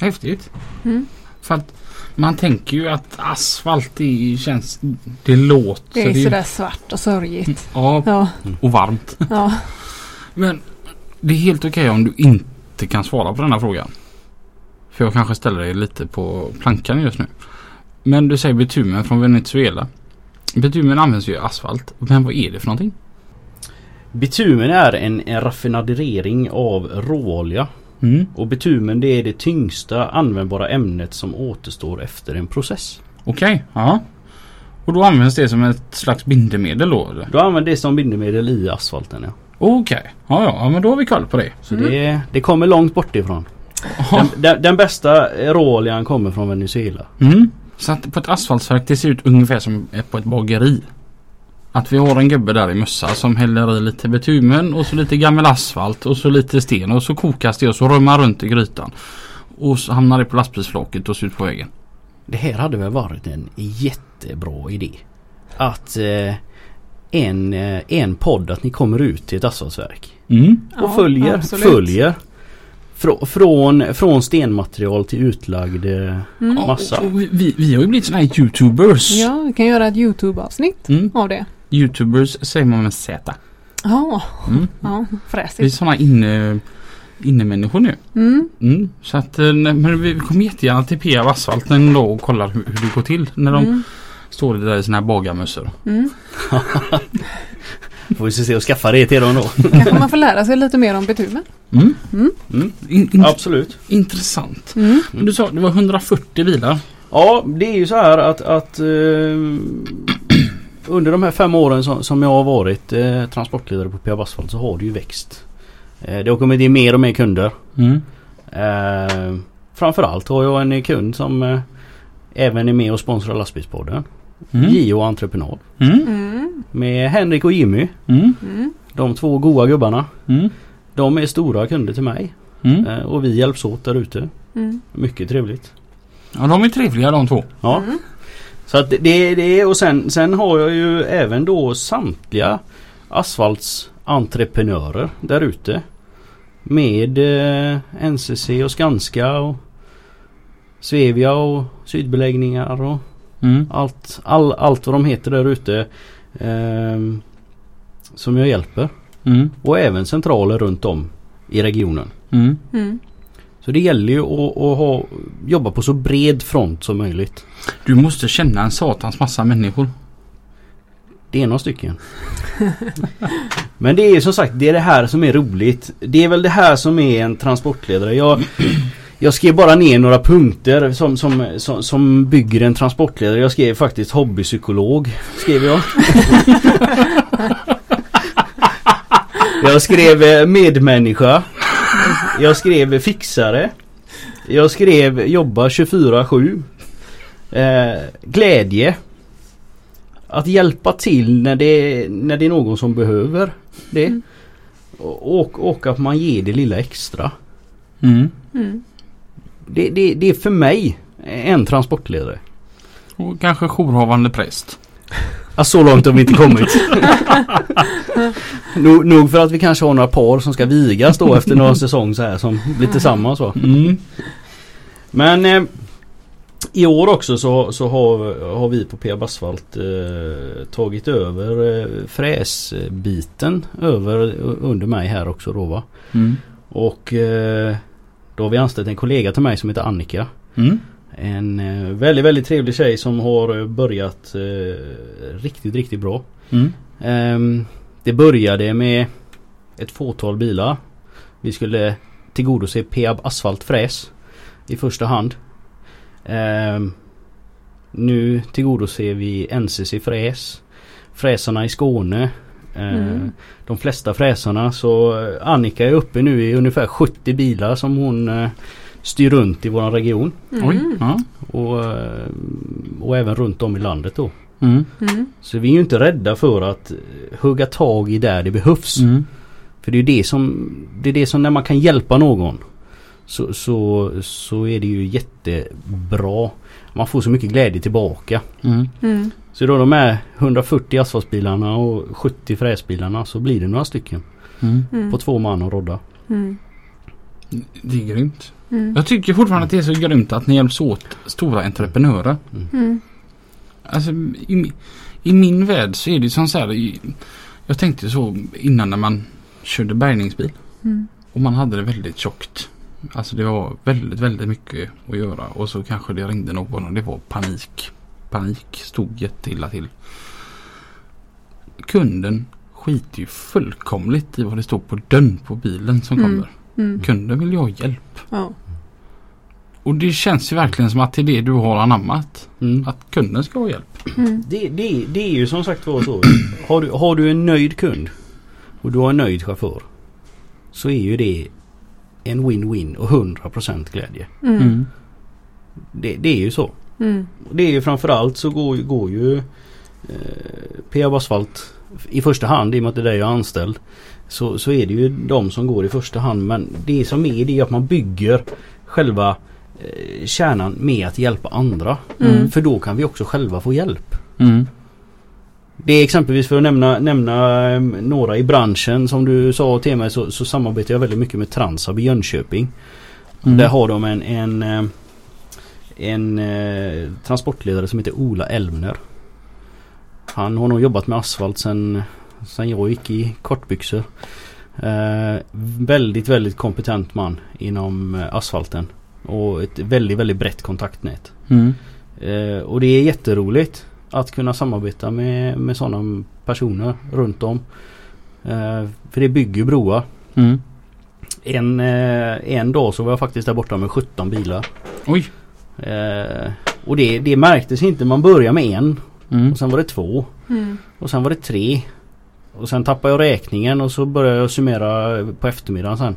Häftigt. Mm. För att man tänker ju att asfalt det känns... Det låter... Det är ju- sådär svart och sörjigt. Ja, Ja. och varmt. ja. Men det är helt okej om du inte kan svara på denna frågan. För jag kanske ställer dig lite på plankan just nu. Men du säger bitumen från Venezuela. Bitumen används ju i asfalt. Men vad är det för någonting? Bitumen är en, en raffinadering av råolja. Mm. Och bitumen det är det tyngsta användbara ämnet som återstår efter en process. Okej, ja. Och då används det som ett slags bindemedel då eller? Du använder det som bindemedel i asfalten ja. Okej, ja, ja ja men då har vi koll på det. Så Mm. det, det kommer långt bort ifrån. Den, den, den bästa råoljan kommer från Venezuela. Mm. Så att på ett asfaltverk det ser ut ungefär som på ett bageri. Att vi har en gubbe där i mössa som häller i lite bitumen och så lite gammal asfalt och så lite sten och så kokas det och så rör man runt i grytan. Och så hamnar det på lastbilsflaket och så ut på vägen. det här hade väl varit en jättebra idé. Att eh, en, eh, en podd att ni kommer ut till ett asfaltverk. Mm. Och Ja, följer, absolut. följer. Frå, från, från stenmaterial till utlagd eh, Mm. massa. Och vi, vi har ju blivit såna här youtubers. Ja, vi kan göra ett Youtube-avsnitt Mm. av det. Youtubers säger man med Z. Ja, Mm. ja Vi är fräsigt. såna inne, innemänniskor nu. Mm. Mm. Så att eh, men vi kommer jättegärna till Peab Asfalt en dag och kollar hur, hur det går till när de Mm. står där i sina här bagarmössor. Mm. Får vi se och skaffa det till dem då. Kanske man får lära sig lite mer om bitumen. Mm. Mm. Mm. In, in, Absolut. Intressant. Mm. Men Du sa att det var 140 bilar. Ja det är ju så här att, att eh, under de här fem åren som, som jag har varit eh, transportledare på Peab Asfalt så har det ju växt. Eh, det har kommit in mer och mer kunder. Mm. Eh, framförallt har jag en kund som eh, även är med och sponsrar lastbilspodden. Mm. Gio Entreprenad. Mm. Mm. Med Henrik och Jimmy. Mm. Mm. De två goa gubbarna. Mm. De är stora kunder till mig. Mm. Eh, och vi hjälps åt där ute. Mm. Mycket trevligt. Ja, de är trevliga de två. Ja. Mm. Så att det är det och sen, sen har jag ju även då samtliga asfaltsentreprenörer där ute. Med eh, NCC och Skanska och Svevia och Sydbeläggningar och Mm. allt, all, allt vad de heter där ute. ehm, som jag hjälper. Mm. Och även centraler runt om i regionen. Mm. Så det gäller ju att, att ha, jobba på så bred front som möjligt. Du måste känna en satans massa människor. Det är några stycken. Men det är som sagt det är det här som är roligt. Det är väl det här som är en transportledare. Jag, jag skrev bara ner några punkter som, som, som, som bygger en transportledare. Jag skrev faktiskt hobbypsykolog. Skrev jag. jag skrev eh, medmänniska. Jag skrev fixare. Jag skrev jobba 24-7. Eh, glädje. Att hjälpa till när det, när det är någon som behöver det. Mm. Och, och att man ger det lilla extra. Mm. Mm. Det, det, det är för mig en transportledare. Och kanske jourhavande präst. Ja, så långt har vi inte kommit. nog, nog för att vi kanske har några par som ska vigas då efter några säsong så här som blir tillsammans. Va? Mm. Men eh, i år också så, så har, har vi på Peab Asfalt eh, tagit över eh, fräsbiten över under mig här också då va. Mm. Och eh, då har vi anställt en kollega till mig som heter Annika. Mm. En eh, väldigt väldigt trevlig tjej som har eh, börjat eh, riktigt riktigt bra. Mm. Ehm, det började med ett fåtal bilar. Vi skulle tillgodose Peab asfaltfräs i första hand. Ehm, nu tillgodoser vi NCC fräs. Fräsarna i Skåne. Ehm, Mm. De flesta fräsarna så Annika är uppe nu i ungefär 70 bilar som hon eh, styr runt i våran region. Oj. Mm. Ja. Och, eh, och även runt om i landet då. Mm. Mm. Så vi är ju inte rädda för att hugga tag i där det behövs. Mm. För det är det som Det är det som när man kan hjälpa någon så, så, så är det ju jättebra. Man får så mycket glädje tillbaka. Mm. Mm. Så då de är 140 asfaltsbilarna och 70 fräsbilarna så blir det några stycken. På två man och rodda. Mm. Det är grymt. Mm. Jag tycker fortfarande att det är så grymt att ni hjälps åt stora entreprenörer. Mm. Alltså i, i min värld så är det som så här. Jag tänkte så innan när man körde bärgningsbil. Mm. Och man hade det väldigt tjockt. Alltså det var väldigt, väldigt mycket att göra. Och så kanske det ringde någon och det var panik. Panik stod jätteilla till. Kunden skiter ju fullkomligt i vad det står på dörren på bilen som Mm. kommer. Mm. Kunden vill ju ha hjälp. Ja. Och det känns ju verkligen som att det är det du har anammat. Mm. Att kunden ska ha hjälp. Mm. Det, det, det är ju som sagt var så. Har du, har du en nöjd kund och du har en nöjd chaufför. Så är ju det en win-win och 100% glädje. Mm. Det, det är ju så. Mm. Det är ju framförallt så går, går ju eh, Peab Asfalt i första hand i och med att det är där jag är anställd. Så, så är det ju de som går i första hand men det som är det är att man bygger själva eh, kärnan med att hjälpa andra. Mm. För då kan vi också själva få hjälp. Mm. Det är exempelvis för att nämna, nämna eh, några i branschen som du sa till mig så, så samarbetar jag väldigt mycket med Transab i Jönköping. Mm. Där har de en, en, eh, en eh, transportledare som heter Ola Elvner. Han har nog jobbat med asfalt sen, sen jag gick i kortbyxor. Eh, väldigt, väldigt kompetent man inom eh, asfalten. Och ett väldigt, väldigt brett kontaktnät. Mm. Eh, och det är jätteroligt att kunna samarbeta med, med sådana personer runt om. Eh, för det bygger broar. Mm. En, eh, en dag så var jag faktiskt där borta med 17 bilar. Oj. Eh, och det, det märktes inte. Man började med en Mm. och sen var det två Mm. och sen var det tre. Och sen tappade jag räkningen och så började jag summera på eftermiddagen sen.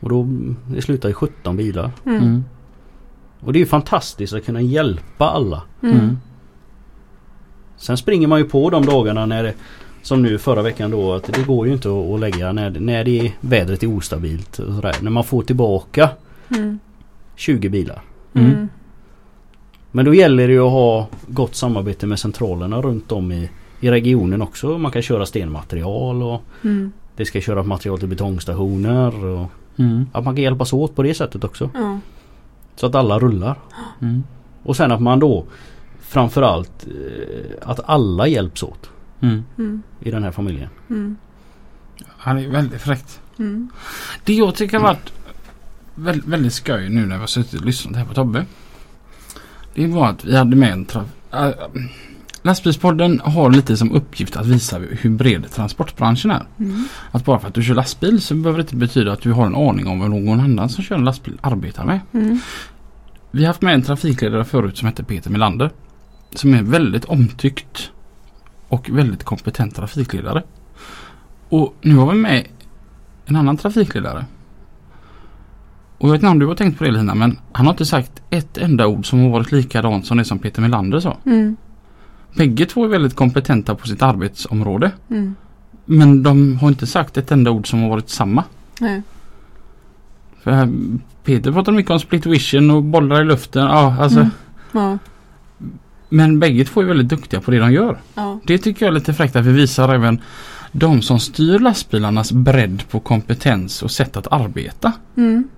Och då det slutade i 17 bilar. Mm. Mm. Och det är ju fantastiskt att kunna hjälpa alla. Mm. Mm. Sen springer man ju på de dagarna när det, som nu förra veckan då att det går ju inte att, lägga när, när det är, vädret är ostabilt. Och sådär. När man får tillbaka Mm. 20 bilar. Mm. Men då gäller det ju att ha gott samarbete med centralerna runt om i, i regionen också. Man kan köra stenmaterial och Mm. det ska köra material till betongstationer. Och Mm. att man kan hjälpas åt på det sättet också. Ja. Så att alla rullar. Mm. Och sen att man då framförallt eh, att alla hjälps åt Mm. Mm. i den här familjen. Mm. Ja, det är väldigt fräckt. Mm. Det jag tycker har varit väldigt, väldigt skoj nu när vi har suttit och lyssnat här på Tobbe. Det var att vi hade med en traf- äh, Lastbilspodden har lite som uppgift att visa hur bred transportbranschen är. Mm. Att bara för att du kör lastbil så behöver det inte betyda att du har en aning om vad någon annan som kör en lastbil arbetar med. Mm. Vi har haft med en trafikledare förut som heter Peter Melander. Som är väldigt omtyckt och väldigt kompetent trafikledare. Och nu har vi med en annan trafikledare. Och jag vet inte om du har tänkt på det Lina men han har inte sagt ett enda ord som har varit likadant som det som Peter Melander sa. Mm. Bägge två är väldigt kompetenta på sitt arbetsområde. Mm. Men de har inte sagt ett enda ord som har varit samma. Nej. För Peter pratar mycket om split vision och bollar i luften. Ja, alltså, Mm. Ja. Men bägge två är väldigt duktiga på det de gör. Ja. Det tycker jag är lite fräckt att vi visar även de som styr lastbilarnas bredd på kompetens och sätt att arbeta. Mm.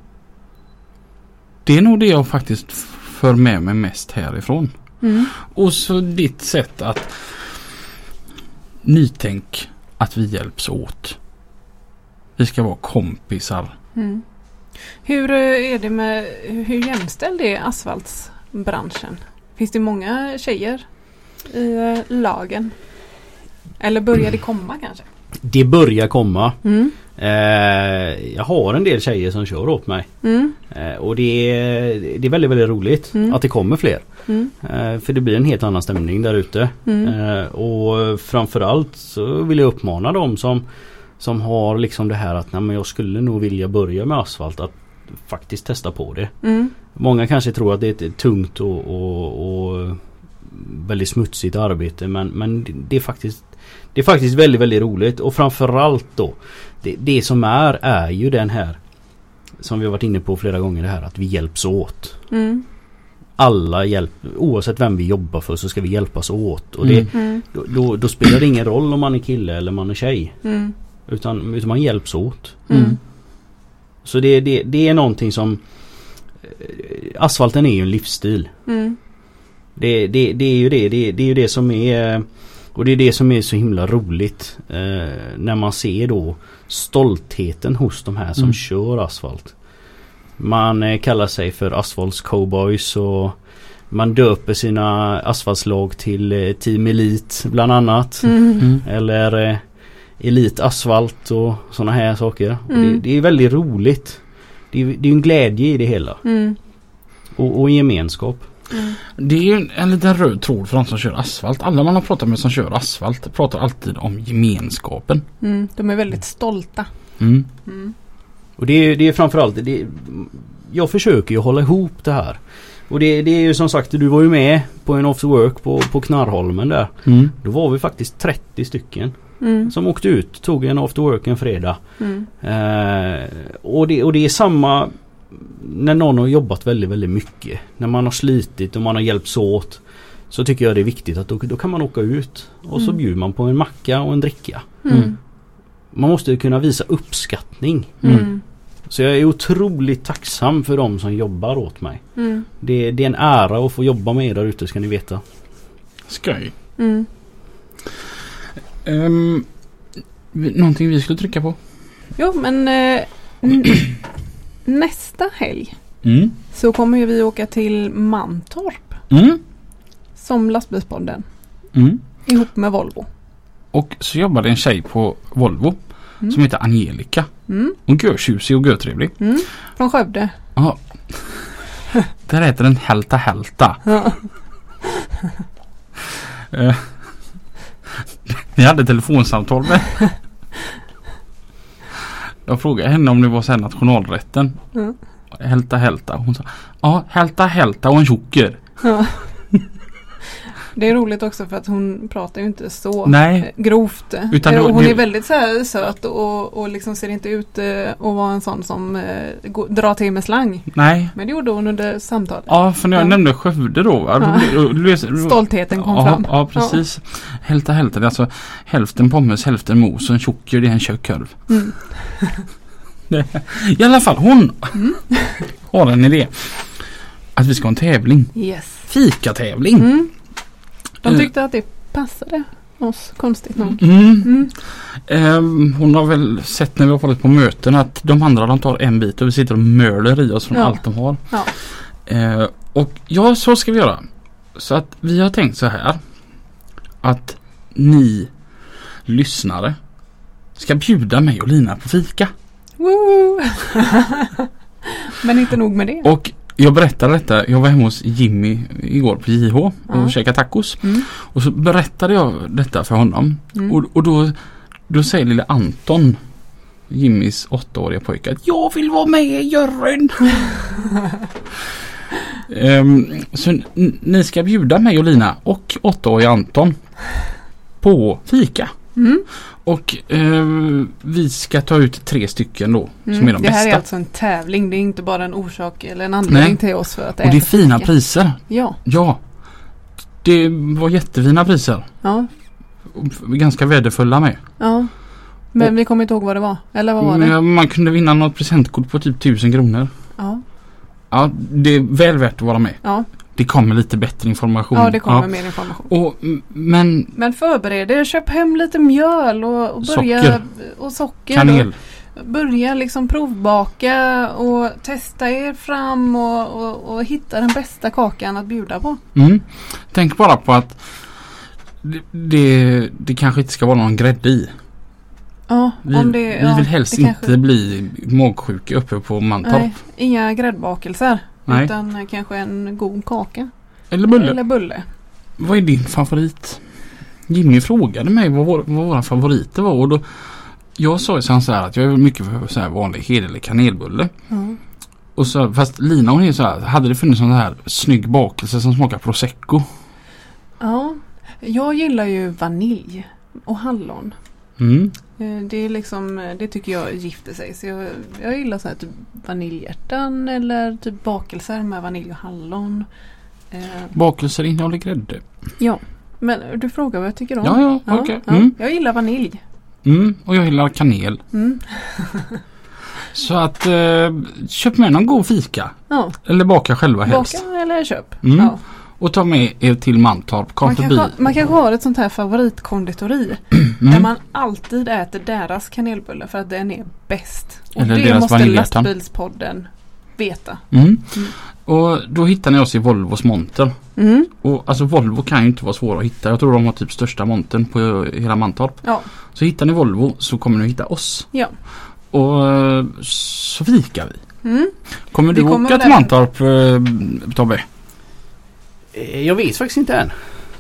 Det är nog det jag faktiskt för med mig mest härifrån. Mm. Och så ditt sätt att nytänk att vi hjälps åt. Vi ska vara kompisar. Mm. Hur eh, är det med hur jämställd är asfaltsbranschen? Finns det många tjejer i eh, lagen? Eller börjar det komma kanske? Det börjar komma. Mm. Eh, jag har en del tjejer som kör åt mig. Mm. Eh, och det är, det är väldigt, väldigt roligt Mm. att det kommer fler. Mm. Eh, för det blir en helt annan stämning där ute. Mm. Eh, och framförallt så vill jag uppmana dem som, som har liksom det här att Nej, men jag skulle nog vilja börja med asfalt att faktiskt testa på det. Mm. Många kanske tror att det är ett tungt och, och, och väldigt smutsigt arbete men, men det är faktiskt Det är faktiskt väldigt väldigt roligt och framförallt då det, det som är är ju den här Som vi har varit inne på flera gånger det här att vi hjälps åt. Mm. Alla hjälp, oavsett vem vi jobbar för så ska vi hjälpas åt. Och det, Mm. Mm. då, då, då spelar det ingen roll om man är kille eller man är tjej. Mm. Utan, utan man hjälps åt. Mm. Så det, det, det är någonting som eh, Asfalten är ju en livsstil. Mm. Det, det, det är ju det. det. Det är ju det som är Och det är det som är så himla roligt. Eh, när man ser då stoltheten hos de här som Mm. kör asfalt. Man eh, kallar sig för asfaltscowboys och man döper sina asfaltslag till eh, Team Elite bland annat. Mm. Eller eh, Elite Asfalt och sådana här saker. Mm. det, det är väldigt roligt. Det är, det är en glädje i det hela. Mm. Och, och en gemenskap. Mm. Det är ju en, en liten röd tråd för de som kör asfalt. Alla man har pratat med som kör asfalt pratar alltid om gemenskapen. Mm. De är väldigt stolta. Mm. Mm. Och det är, det är framförallt det, Jag försöker ju hålla ihop det här. Och det, det är ju som sagt, du var ju med på en after work på, på Knarrholmen där. Mm. Då var vi faktiskt 30 stycken Mm. som åkte ut, tog en after work en fredag. Mm. Eh, och, det, och det är samma när någon har jobbat väldigt, väldigt mycket. När man har slitit och man har hjälpts åt. Så tycker jag det är viktigt att då, då kan man åka ut och så Mm. bjuder man på en macka och en dricka. Mm. Man måste kunna visa uppskattning. Mm. Så jag är otroligt tacksam för de som jobbar åt mig. Mm. Det, det är en ära att få jobba med er där ute ska ni veta. Skoj. Mm. Um, någonting vi skulle trycka på? Jo men eh, nästa helg Mm. så kommer ju vi åka till Mantorp Mm. som lastbilspodden Mm. ihop med Volvo. Och så jobbade en tjej på Volvo Mm. som heter Angelica. Mm. Hon görtjusig och görtrevlig. Mm. Från Skövde. Ja. Där heter den Hälta Hälta. Ja. Eh, Vi hade telefonsamtal med Jag frågade henne om det var så här nationalrätten. Mm. Hälta Hälta. Hon sa Ja, Hälta Hälta och en tjocker. Ja. Det är roligt också för att hon pratar ju inte så Nej. grovt. Utan Eh, då- hon det- är väldigt så här söt och, och liksom ser inte ut eh, att vara en sån som eh, drar till med slang. Nej. Men det gjorde hon under samtalet. Ja, för när jag Ja. nämnde Skövde då. Ja. Stoltheten kom ja, fram. Ja, precis. Hälta Hälta. Är alltså hälften pommes, hälften mos och en tjocker det är en köttkorv. Mm. I alla fall hon Mm. har en idé. Att vi ska ha en tävling. Yes. Fikatävling. Mm. De Eh. tyckte att det passade oss konstigt nog. Mm. Mm. Ehm, hon har väl sett när vi har varit på möten att de andra de tar en bit och vi sitter och möler i oss från Ja. allt de har. Ja. Eh, och ja, så ska vi göra. Så att vi har tänkt så här. Att ni lyssnare ska bjuda mig och Lina på fika. Men inte nog med det. Och jag berättade detta. Jag var hemma hos Jimmy igår på JH och Ja. käkade tacos. Mm. Och så berättade jag detta för honom. Mm. Och, och då, då säger lille Anton, Jimmys åttaåriga pojke, att jag vill vara med i juryn. Ehm, så ni ska bjuda mig och Lina och åttaåriga Anton på fika. Mm. Och ehm, vi ska ta ut tre stycken då som är de Mm. det här bästa. är alltså en tävling. Det är inte bara en orsak eller en anledning Nej. till oss för att och det är fina fika. priser. Ja. Ja. Det var jättefina priser. ja. Ganska värdefulla med. Ja. Men Och- vi kommer inte ihåg vad det var. Eller vad var det? Men Man kunde vinna något presentkort på typ 1000 kronor. Ja. Ja, det är väl värt att vara med. Ja. Det kommer lite bättre information. ja, det kommer mer information. Och, men Men förbered er. Köp hem lite mjöl och, och börja Socker. och socker. kanel. Och börja liksom provbaka och testa er fram och, och, och hitta den bästa kakan att bjuda på. Mm. Tänk bara på att det, det, det kanske inte ska vara någon grädde i. Ja, Vi, det, vi ja, vill helst det kanske- inte bli magsjuka uppe på Mantorp. Nej, inga gräddbakelser. Nej. Utan kanske en god kaka. Eller bulle. Eller bulle. Vad är din favorit? Jimmy frågade mig vad, vår, vad våra favoriter var. Och då, jag sa ju så här att jag är mycket för så här vanlig hederlig kanelbulle. Ja. Och så, fast Lina hon är så här, hade det funnits sån här snygg bakelse som smakar prosecco? ja, jag gillar ju vanilj och hallon. Mm. Eh, Det är liksom, eh, det tycker jag gifter sig. Så jag, jag gillar så här typ vaniljhjärtan eller typ bakelser med vanilj och hallon. Eh, Bakelser innehåller grädde. ja, men du frågar vad jag tycker om. Ja, ja, okej. ja. Mm. Jag gillar vanilj. Mm. Och jag gillar kanel. Mm. Så att eh, köp med någon god fika. Ja, Eller baka själva helst. baka eller köp. Mm. Ja. Och ta med er till Mantorp. Kom Man, förbi. kanske, man kanske har ett sånt här favoritkonditori. Där Mm. man alltid äter deras kanelbulle för att den är bäst. Och Eller det deras måste lastbilspodden veta. Mm. Mm. Och då hittar ni oss i Volvos monter. Mm. Och alltså Volvo kan ju inte vara svåra att hitta. Jag tror de har typ största montern på hela Mantorp. Ja. Så hittar ni Volvo så kommer ni hitta oss. Ja. Och eh, så fikar vi. Mm. Kommer Vi du kommer åka till Mantorp eh, Tobbe? Eh, Jag vet faktiskt inte än.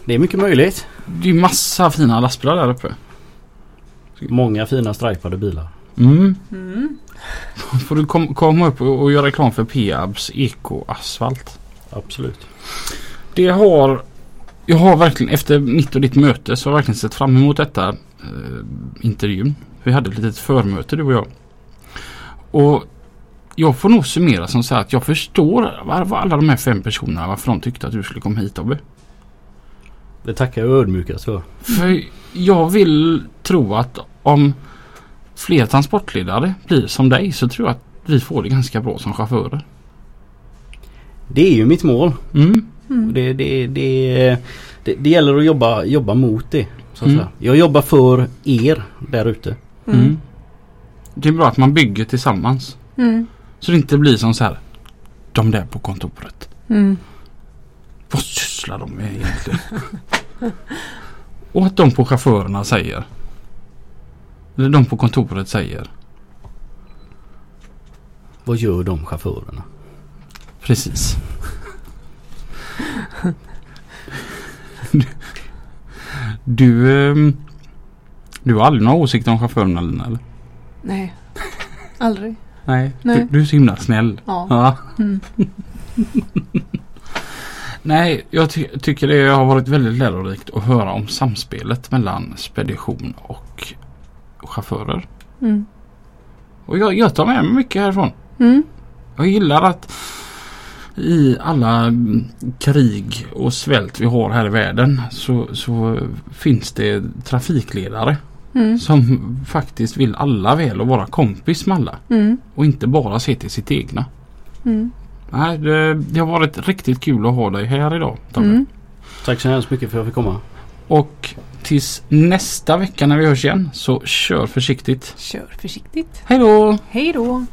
Det är mycket möjligt. Det är massa fina lastbilar där uppe. Många fina stripade bilar. Mm. Mm. Får du kom, komma upp och, och göra reklam för Peabs Eko-asfalt. Absolut. Det har Jag har verkligen efter mitt och ditt möte så har jag verkligen sett fram emot detta eh, intervjun. Vi hade ett litet förmöte du och jag. Och jag får nog summera som så här att jag förstår var, alla de här fem personerna varför de tyckte att du skulle komma hit Tobbe. Det tackar jag ödmjukast för. För jag vill tro att om fler transportledare blir som dig så tror jag att vi får det ganska bra som chaufförer. Det är ju mitt mål. Mm. Mm. Det, det, det, det, det gäller att jobba, jobba mot det. Så att Mm. säga. Jag jobbar för er där ute. Mm. Mm. Det är bra att man bygger tillsammans. Mm. Så det inte blir som så här. De där på kontoret. Mm. Vad sysslar de med egentligen? Och att de på chaufförerna säger. Eller de på kontoret säger. Vad gör de chaufförerna? Precis. Du, du, ehm, du har aldrig några åsikter om chaufförerna Lina eller? Nej, aldrig. Nej. Nej. Du, du är så himla snäll. Ja. Ja. Mm. Nej, jag ty tycker det har varit väldigt lärorikt att höra om samspelet mellan spedition och chaufförer. Mm. Och jag, jag tar med mig mycket härifrån. Mm. Jag gillar att i alla krig och svält vi har här i världen så, så finns det trafikledare Mm. som faktiskt vill alla väl och vara kompis med alla. Mm. Och inte bara se till sitt egna. Mm. Nej, det, det har varit riktigt kul att ha dig här idag. Mm. Tack så hemskt mycket för att jag fick komma. Och tills nästa vecka när vi hörs igen så kör försiktigt. Kör försiktigt. Hej då! Hej då!